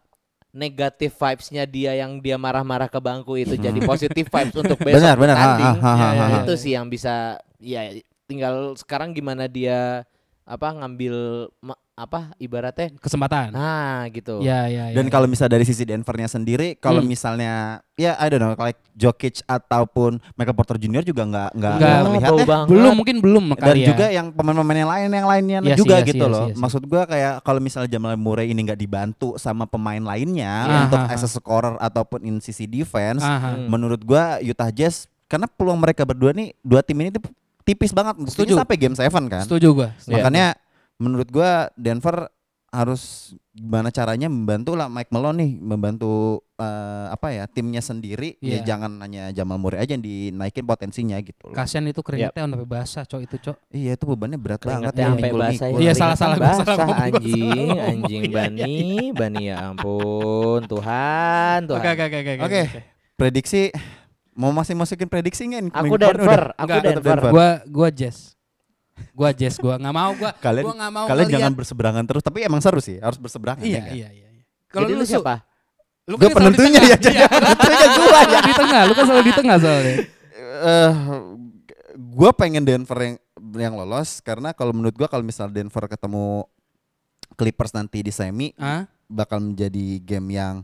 negatif vibes-nya dia yang dia marah-marah ke bangku itu jadi positif vibes untuk besok Benar, benar. Ha, ha, ha, ha, iya, ha. itu sih yang bisa ya tinggal sekarang gimana dia apa ngambil apa ibaratnya kesempatan. nah gitu Ya, ya, ya. Dan kalau misalnya dari sisi Denvernya sendiri, kalau Hmm. misalnya ya I don't know, like Jokic ataupun Michael Porter Jr juga nggak nggak Nggak, terlihat ya. banget. belum mungkin belum dan ya. juga yang pemain-pemain yang lain yang lainnya sih, juga sih, gitu iya loh. sih, sih. Maksud gua kayak kalau misalnya Jamal Murray ini nggak dibantu sama pemain lainnya Iya. untuk Ah, as a scorer ataupun in sisi defense, Aha. Hmm. menurut gua Utah Jazz karena peluang mereka berdua nih dua tim ini tuh tipis banget Setuju. Sampai game 7 kan. Setuju gua. Makanya menurut gua Denver harus gimana caranya membantu lah Mike Malone nih membantu eh, apa ya timnya sendiri ya Iya. jangan hanya Jamal Murray aja yang dinaikin potensinya gitu loh. Kasian itu keringetnya sampai basah, cok itu, cok. Iya itu bebannya berat banget Keringetnya ya, sampai mikul-mikul. basah Iya, salah, salah, gua salah basah salah anjing ngomong. anjing Iya, iya, Bani Bani ya ampun Tuhan Tuhan Oke, oke, oke, oke. Oke. Prediksi mau masih masukin prediksi nggak? aku Minggu Denver udah. aku Denver Denver. Gua gua Jazz. Gua Jazz, gua nggak mau gua. Kalian gua nggak mau kalian ngeliat- jangan berseberangan terus tapi emang seru sih harus berseberangan Iya, ya kan? iya, iya. iya. Kalau jadi lu lu siapa Lu kan penentunya ya, jadi Iya. penentunya gua ya. Di tengah, lu kan selalu di tengah soalnya. eh gue pengen Denver yang yang lolos karena kalau menurut gua kalau misal Denver ketemu Clippers nanti di semi Hah? bakal menjadi game yang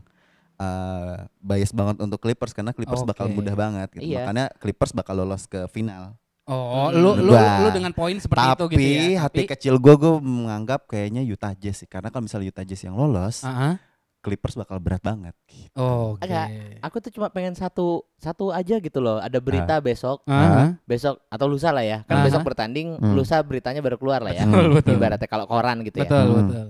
eh bias banget untuk Clippers karena Clippers bakal Oke. mudah banget gitu. Iya. Makanya Clippers bakal lolos ke final. Oh, Hmm. lu lu lu dengan poin seperti Tapi itu gitu ya. hati kecil gue gue menganggap kayaknya Utah Jazz sih karena kalau misalnya Utah Jazz yang lolos, Heeh. Clippers bakal berat banget. Oh, Oke. Agak. aku tuh cuma pengen satu satu aja gitu loh ada berita besok Heeh. besok atau lusa lah ya kan Aha. besok bertanding Hmm. lusa beritanya baru keluar lah ya Betul, betul. ibaratnya kalau koran gitu ya Betul, Hmm. betul.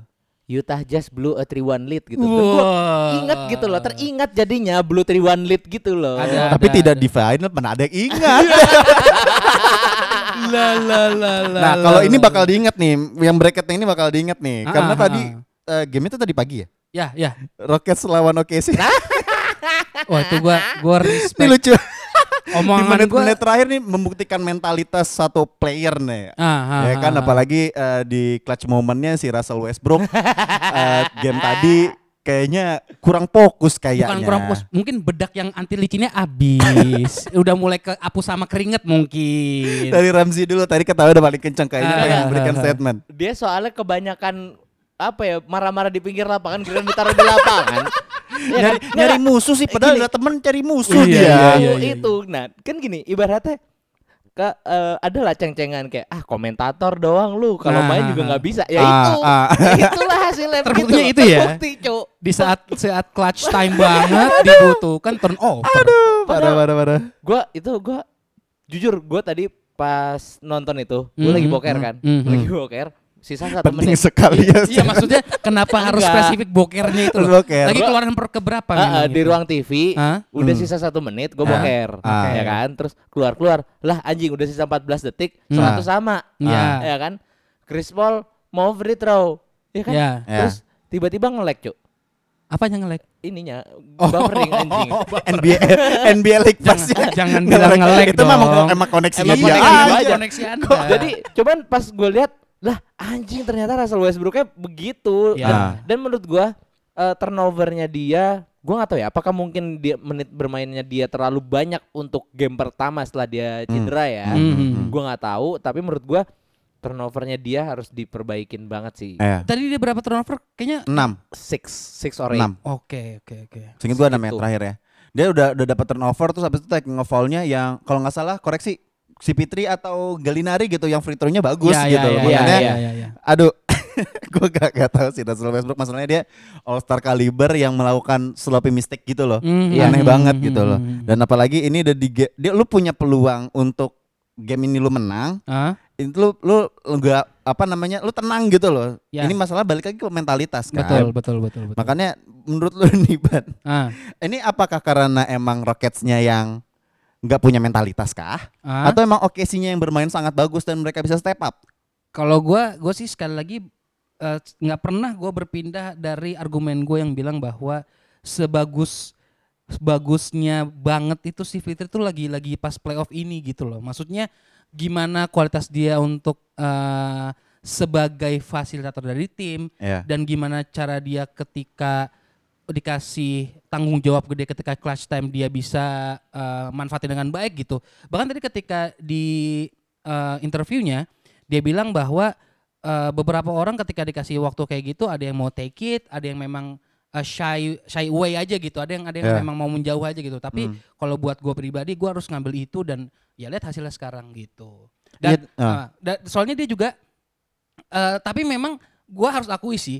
Utah Jazz blew a 3-1 lead gitu Wah. ingat gitu loh teringat jadinya blue 3-1 lead gitu loh Ada- Tapi ada- tidak ada. di final mana ada yang ingat. La la la la. nah, la, kalau ini bakal diingat nih, yang bracketnya ini bakal diingat nih. Ah, karena ah, tadi ah. eh, game itu tadi pagi ya. Ya, ya. Rockets lawan OKC. Wah, itu gua gua ini respect. Di Omongan gua. menit-menit terakhir nih membuktikan mentalitas satu player nih. Ah, ah, ya kan ah, ah. apalagi eh, di clutch momennya si Russell Westbrook eh, game tadi kayaknya kurang fokus kayaknya. Bukan kurang pos, mungkin bedak yang anti licinnya habis. udah mulai ke hapus sama keringet mungkin. Dari Ramzi dulu tadi ketawa udah paling kenceng kayaknya Ah, pengen ah, memberikan ah, ah. statement. dia soalnya kebanyakan apa ya marah-marah di pinggir lapangan kira ditaruh di lapangan Ya nyari, kan? nyari Nggak, musuh sih padahal gini. ada temen cari musuh Iya, dia. iya, iya, iya. itu nah kan gini ibaratnya ke eh, adalah ceng-cengan kayak ah komentator doang lu kalau Nah, main juga ah, nggak bisa ya Ah, itu ah. itulah hasilnya Terbuktinya gitu. itu ya? Terbukti. Di saat saat clutch time banget dibutuhkan turn over. Aduh, parah parah parah. gua itu gua jujur gua tadi pas nonton itu gua Mhm, lagi boker kan mhm. lagi boker sisa satu Penting menit. sekali ya. Iya maksudnya kenapa harus spesifik bokernya itu loh? Boker. Lagi keluaran per keberapa ah, memang di itu? ruang TV Hah? udah Hmm. sisa satu menit gue Ah. boker Ah. ya kan terus keluar keluar lah anjing udah sisa 14 detik Hmm. satu sama Iya. ya kan Chris Paul mau free throw ya kan Ya. Ya. terus tiba-tiba nge-lag cuk Apanya nge-lag? ininya Oh. buffering anjing NBA NBA League Pass Jangan, ya. jangan bilang nge-lag Itu memang emang koneksinya Emang dia koneksi aja. koneksi Anda. Jadi cuman pas gue lihat lah anjing ternyata Russell Westbrooknya begitu Ya. dan, dan menurut gue eh, turnovernya dia gue nggak tahu ya apakah mungkin dia menit bermainnya dia terlalu banyak untuk game pertama setelah dia cedera ya Hmm. gue nggak tahu tapi menurut gue turnovernya dia harus diperbaikin banget sih Eh, Tadi dia berapa turnover? Kayaknya 6, six six or eight 6. Oke, oke, oke. Seingat gua 6 ya Segitu. terakhir ya. Dia udah udah dapat turnover terus habis itu taking of foul-nya yang kalau nggak salah koreksi si Pitri atau Galinari gitu yang free throw-nya bagus Ya, gitu. ya, ya, Makanya ya, ya, ya. aduh gue gak, gak tahu sih Russell Westbrook masalahnya dia all star caliber yang melakukan sloppy mistake gitu loh. Mhm, Aneh mhm, banget mhm, gitu loh. mhm. Dan apalagi ini udah di dia lu punya peluang untuk game ini lu menang, Ah, itu lu lu enggak apa namanya? lu tenang gitu loh. Ya. Ini masalah balik lagi ke mentalitas kan. betul, betul, betul, betul. Makanya menurut lu nih Ban, Ah, ini apakah karena emang Rockets-nya yang nggak punya mentalitas kah? ah. Atau emang OKC-nya yang bermain sangat bagus dan mereka bisa step up? Kalau gua, gua sih sekali lagi eh, nggak pernah gua berpindah dari argumen gue yang bilang bahwa sebagus bagusnya banget itu si Fitri tuh lagi lagi pas playoff ini gitu loh. Maksudnya gimana kualitas dia untuk eh, sebagai fasilitator dari tim Ya. dan gimana cara dia ketika dikasih tanggung jawab gede ketika clutch time dia bisa eh, manfaatin dengan baik gitu. Bahkan tadi ketika di eh, interviewnya dia bilang bahwa eh, beberapa orang ketika dikasih waktu kayak gitu ada yang mau take it, ada yang memang eh, shy shy away aja gitu, ada yang ada yang Ya. memang mau menjauh aja gitu. Tapi Hmm. kalau buat gue pribadi gue harus ngambil itu dan ya lihat hasilnya sekarang gitu. Iya, Dan ah. uh, da- soalnya dia juga eh, tapi memang gua harus akui sih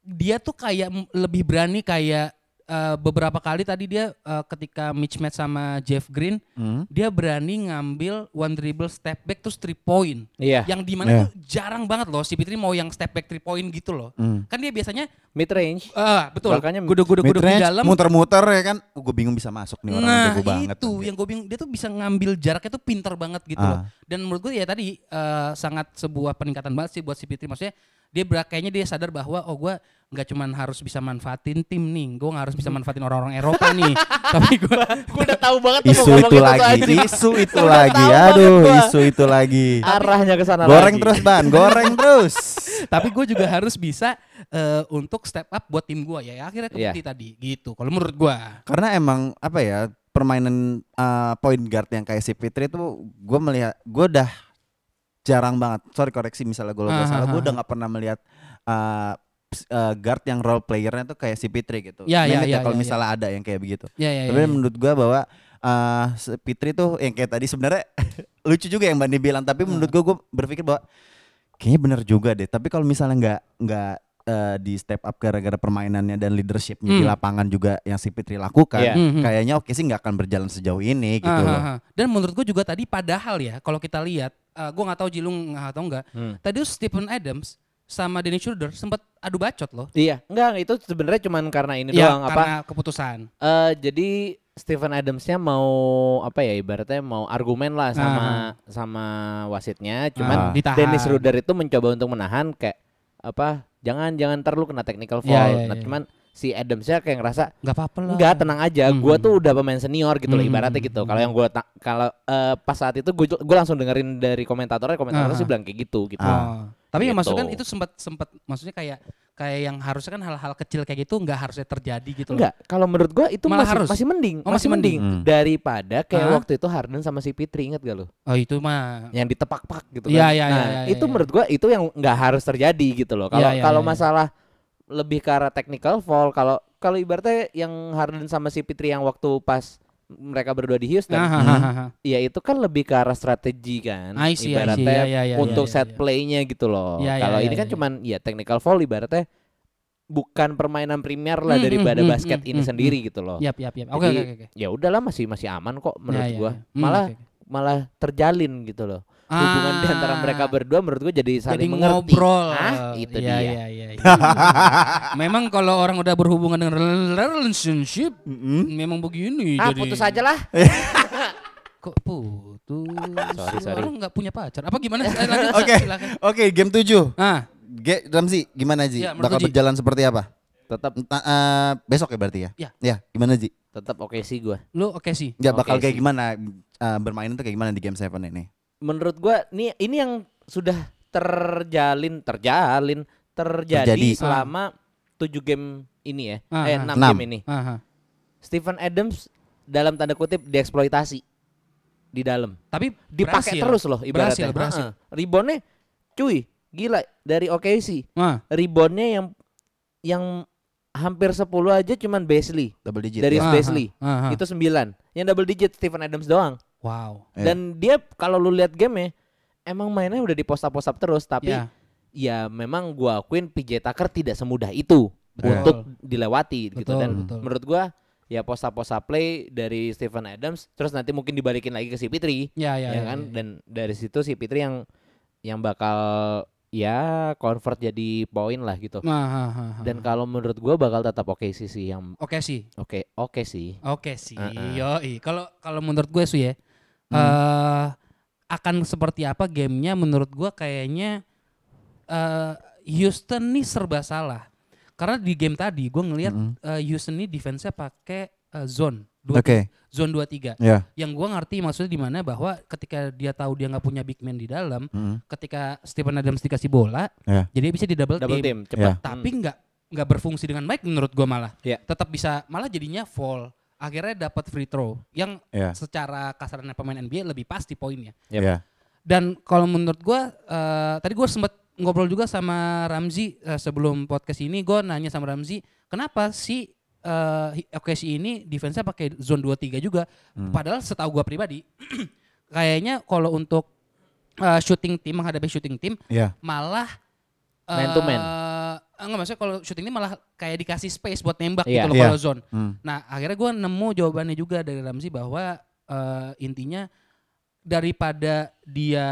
dia tuh kayak lebih berani kayak eh, beberapa kali tadi dia eh, ketika match match sama Jeff Green Hmm. dia berani ngambil one dribble step back terus three point iya yang di mana Iya. tuh jarang banget loh si Fitri mau yang step back three point gitu loh Hmm. kan dia biasanya mid range ah betul Makanya gudeg-gudeg di Mid-range, dalam muter-muter ya kan. gue bingung bisa masuk nih orang nah jago banget. itu yang gue bingung dia tuh bisa ngambil jaraknya tuh pinter banget gitu Ah. loh dan menurut gue ya tadi eh, sangat sebuah peningkatan banget sih buat si Fitri maksudnya dia kayaknya dia sadar bahwa oh gue nggak cuman harus bisa manfaatin tim nih gue nggak harus bisa manfaatin orang-orang Eropa nih tapi gue gue udah tahu banget tuh Isu itu lagi, anjing. isu itu lagi. Aduh, gua. isu itu lagi. arahnya ke sana Goreng lagi. terus ban, goreng terus. tapi gue juga harus bisa eh, untuk step up buat tim gue ya, ya akhirnya Iya. kebukti tadi gitu kalau menurut gue Karena emang apa ya permainan uh, point guard yang kayak si Fitri itu gue melihat gue udah jarang banget. Sorry koreksi misalnya gue Ah, salah, ah, gue ah. udah nggak pernah melihat uh, uh, guard yang role playernya tuh kayak si Fitri gitu. Ya, ya, Limit ya, kalau ya, ya. misalnya ada yang kayak begitu. ya ya, Tapi ya, ya. menurut gue bahwa uh, si Fitri tuh yang kayak tadi sebenarnya lucu juga yang Bandi bilang. Tapi menurut gue gue berpikir bahwa kayaknya bener juga deh. Tapi kalau misalnya nggak nggak uh, di step up gara-gara permainannya dan leadershipnya di Hmm. lapangan juga yang si Fitri lakukan, Iya. Mhm. kayaknya oke sih nggak akan berjalan sejauh ini gitu Ah, loh. ah, ah. Dan menurut gue juga tadi padahal ya kalau kita lihat, uh, gue nggak tahu Jilung nggak tahu nggak. Hmm. Tadi Stephen Adams sama Dennis Schroeder sempat adu bacot loh. iya enggak itu sebenarnya cuman karena ini Ya, doang apa karena keputusan. Eh jadi Stephen Adamsnya mau apa ya ibaratnya mau argumen lah sama sama wasitnya cuman Ah. Ditahan. Dennis Ruder itu mencoba untuk menahan kayak apa jangan jangan ntar lu kena technical foul Ya, ya, nah ya. cuman si Adamsnya kayak ngerasa nggak apa-apa lah. enggak tenang aja Hmm. gua tuh udah pemain senior gitu loh Hmm, ibaratnya gitu kalau yang ta- kalau eh, pas saat itu gua gua langsung dengerin dari komentatornya komentatornya Ah. sih bilang kayak gitu gitu Oh. Tapi yang Gitu. maksudnya kan itu sempat sempat maksudnya kayak kayak yang harusnya kan hal-hal kecil kayak gitu nggak harusnya terjadi gitu loh. Enggak, kalau menurut gua itu Malah masih harus. masih mending, Oh, masih mending. Hmm. daripada kayak Hah? waktu itu Harden sama si Pitri inget gak lo? Oh itu mah. Yang ditepak-pak gitu Iya, kan. iya, nah, iya, iya, itu iya. menurut gua itu yang nggak harus terjadi gitu loh. Kalau Iya, iya, kalau iya, iya. masalah lebih ke arah technical foul, kalau kalau ibaratnya yang Harden sama si Pitri yang waktu pas mereka berdua di Houston, Ah, ah, ah, ya itu kan lebih ke arah strategi kan. I see, I see. ibaratnya Ya, ya, ya, untuk ya, ya, set ya. play-nya gitu loh. Ya, ya, kalau ya, ini kan ya. cuman ya technical foul ibaratnya bukan permainan primer lah Hmm, daripada hmm, hmm, basket hmm, ini hmm, sendiri gitu loh. Yap, yap, yap. Oke, Jadi, oke, oke. Ya udahlah masih masih aman kok menurut Ya, ya, gua. Hmm, Malah oke, oke. malah terjalin gitu loh. Hubungan di antara Ah. mereka berdua menurut gue jadi saling Jadi mengerti. ngobrol. Ah, itu Iya, dia. iya, iya, iya. memang kalau orang udah berhubungan dengan relationship, memang begini. Ah, jadi. putus aja lah. Kok putus? Sorry, sorry. Orang nggak punya pacar. Apa gimana? Oke. Oke, game 7. Ah, Ge Ramzi, gimana Ji? Ya, Bakal Ji. berjalan seperti apa? Tetap eh, besok ya berarti ya? Ya. Ya, gimana Ji? tetap oke sih gue. lu oke sih. Ya bakal kayak sih. gimana eh, bermain itu kayak gimana di game 7 ini? Menurut gue nih ini yang sudah terjalin terjalin terjadi, Terjadi. selama tujuh game ini ya. Ah, eh ah. enam game ini. Aha. Stephen Adams dalam tanda kutip dieksploitasi di dalam. Tapi berhasil. Dipakai terus loh ibaratnya. Berhasil. Reboundnya cuy gila dari OKC. Ah, Reboundnya yang yang hampir 10 aja cuman Beasley Double digit dari ya? ah, Beasley. ah, ah. Itu 9. Yang double digit Stephen Adams doang. Wow. Iya. Dan dia kalau lu lihat game emang mainnya udah di post up post up terus tapi Ya, ya memang gua akuin PJ Tucker tidak semudah itu Betul. untuk dilewati gitu Betul, dan betul. menurut gua ya up play dari Stephen Adams terus nanti mungkin dibalikin lagi ke si Pitri ya, ya, ya, ya, kan ya. dan dari situ si Pitri yang yang bakal ya convert jadi poin lah gitu Ah, ah, ah, ah. dan kalau menurut gua bakal tetap oke sih sih yang oke sih. oke oke sih Oke sih. Uh-uh. Yoi. Kalau kalau menurut gue sih ya Hmm. eh akan seperti apa gamenya menurut gue kayaknya eh Houston nih serba salah. Karena di game tadi gue ngelihat Mm-mm. eh, Houston nih defense-nya pakai eh, zone Hmm. Oke. 2 zone 23. Ya. Yang gue ngerti maksudnya di mana bahwa ketika dia tahu dia nggak punya big man di dalam, Mm. ketika Stephen Adams dikasih bola, Ya. jadi bisa di double, double team. team cepat Tapi nggak nggak berfungsi dengan baik menurut gue malah. Iya. Tetap bisa malah jadinya fall. Akhirnya dapat free throw yang Ya. secara kasarnya pemain NBA lebih pasti poinnya. Yep. Ya. Dan kalau menurut gua eh, tadi gua sempat ngobrol juga sama Ramzi eh, sebelum podcast ini gue nanya sama Ramzi kenapa sih eh OKC ini defense-nya pakai zone 23 juga Hmm. padahal setahu gua pribadi kayaknya kalau untuk eh, shooting team menghadapi shooting team Ya. malah Man to man. Eh, enggak maksudnya kalau shooting ini malah kayak dikasih space buat nembak Iya. gitu loh Iya. kalau zone. Hmm. Nah akhirnya gue nemu jawabannya juga dari Ramzi bahwa eh, intinya daripada dia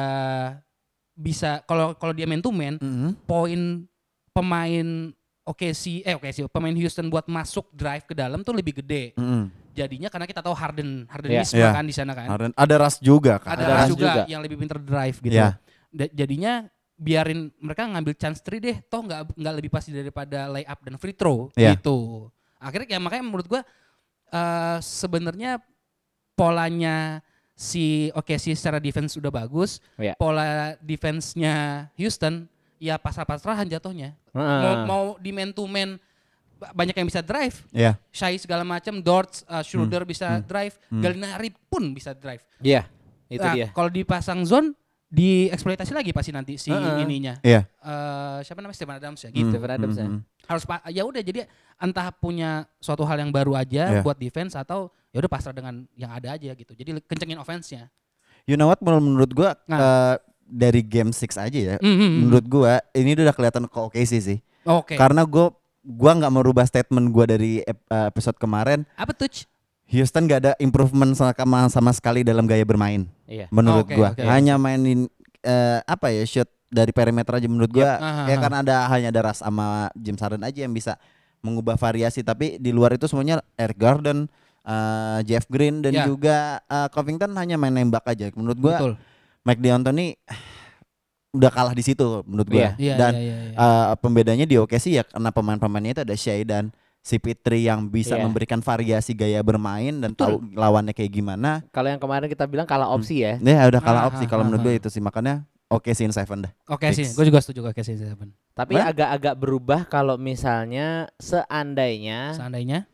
bisa kalau kalau dia man to man Mm. poin pemain OKC eh OKC pemain Houston buat masuk drive ke dalam tuh lebih gede. Mm. Jadinya karena kita tahu Harden Harden. Wisma Iya. kan di sana kan. Ada, ada ras juga kan. Ada, Ada Ras juga, juga. yang lebih pinter drive gitu. Da- jadinya biarin mereka ngambil chance three deh, toh nggak nggak lebih pasti daripada layup dan free throw Iya. gitu. Akhirnya ya makanya menurut gua eh sebenarnya polanya si OKC secara defense udah bagus, Iya. pola defense-nya Houston ya pasrah-pasrahan jatuhnya. Mau, Heeh. mau di man to man ba- banyak yang bisa drive, Ya. Shai segala macam, Dortz, uh, Schroeder bisa Hmm. drive, Hmm. Gallinari pun bisa drive. Iya, itu nah, dia. kalau dipasang zone dieksploitasi lagi pasti nanti si Heeh. ininya. Iya. Eh, siapa namanya Stephen Adams ya gitu. Hmm, Stephen Adams ya. hmm, Harus ya udah jadi entah punya suatu hal yang baru aja Iya. buat defense atau ya udah pasrah dengan yang ada aja gitu. Jadi kencengin offense-nya. You know what menurut, menurut gua Nah. eh, dari game 6 aja ya. Hmm, hmm. Menurut gua ini udah kelihatan ke OKC sih. Oke. Karena gua gua nggak merubah statement gua dari eh, episode kemarin. Apa tuh? Houston gak ada improvement sama sama sekali dalam gaya bermain. Iya. Menurut Oke, gua oke. hanya mainin eh, apa ya shoot dari perimeter aja menurut gua Aha, ya karena ada hanya ada Ras sama James Harden aja yang bisa mengubah variasi tapi di luar itu semuanya Eric Garden, eh, Jeff Green dan Ya. juga eh, Covington hanya main nembak aja. Menurut gua Betul. Mike D'Antoni udah kalah di situ menurut gua. Iya. Iya, dan iya, iya, iya. eh, pembedanya di OKC ya karena pemain-pemainnya itu ada Shea dan si Pitri yang bisa Iya. memberikan variasi gaya bermain dan tahu lawannya kayak gimana. Kalau yang kemarin kita bilang kalah opsi ya. Ya udah kalah Ah, opsi ah, kalau ah, menurut gue ah. itu sih makanya oke sih in seven dah. Oke fix. sih, gue juga setuju oke sih Seven. Tapi agak-agak berubah kalau misalnya seandainya Seandainya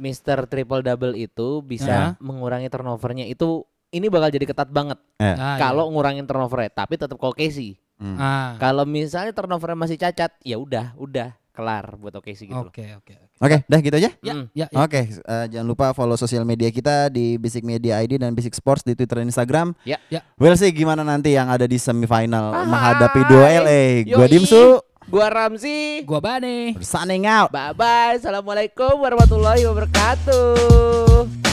Mr. Triple Double itu Ya. bisa mengurangi turnovernya itu ini bakal jadi ketat banget ah, kalau ngurangin turnovernya tapi tetap ke OKC. Hmm. iya. ah. Kalau misalnya turnovernya masih cacat, ya udah, udah kelar buat OKC gitu loh. Oke, oke, oke. Oke, dah gitu aja. Ya, Mm. ya, ya. Oke, eh, jangan lupa follow sosial media kita di Basic Media ID dan Basic Sports di Twitter dan Instagram. Ya. Ya. We'll see gimana nanti yang ada di semifinal Hai. menghadapi dua LA. Gua. Dimsu, Gua Ramzi. Gua Bane. signing out. Bye bye. Assalamualaikum warahmatullahi wabarakatuh.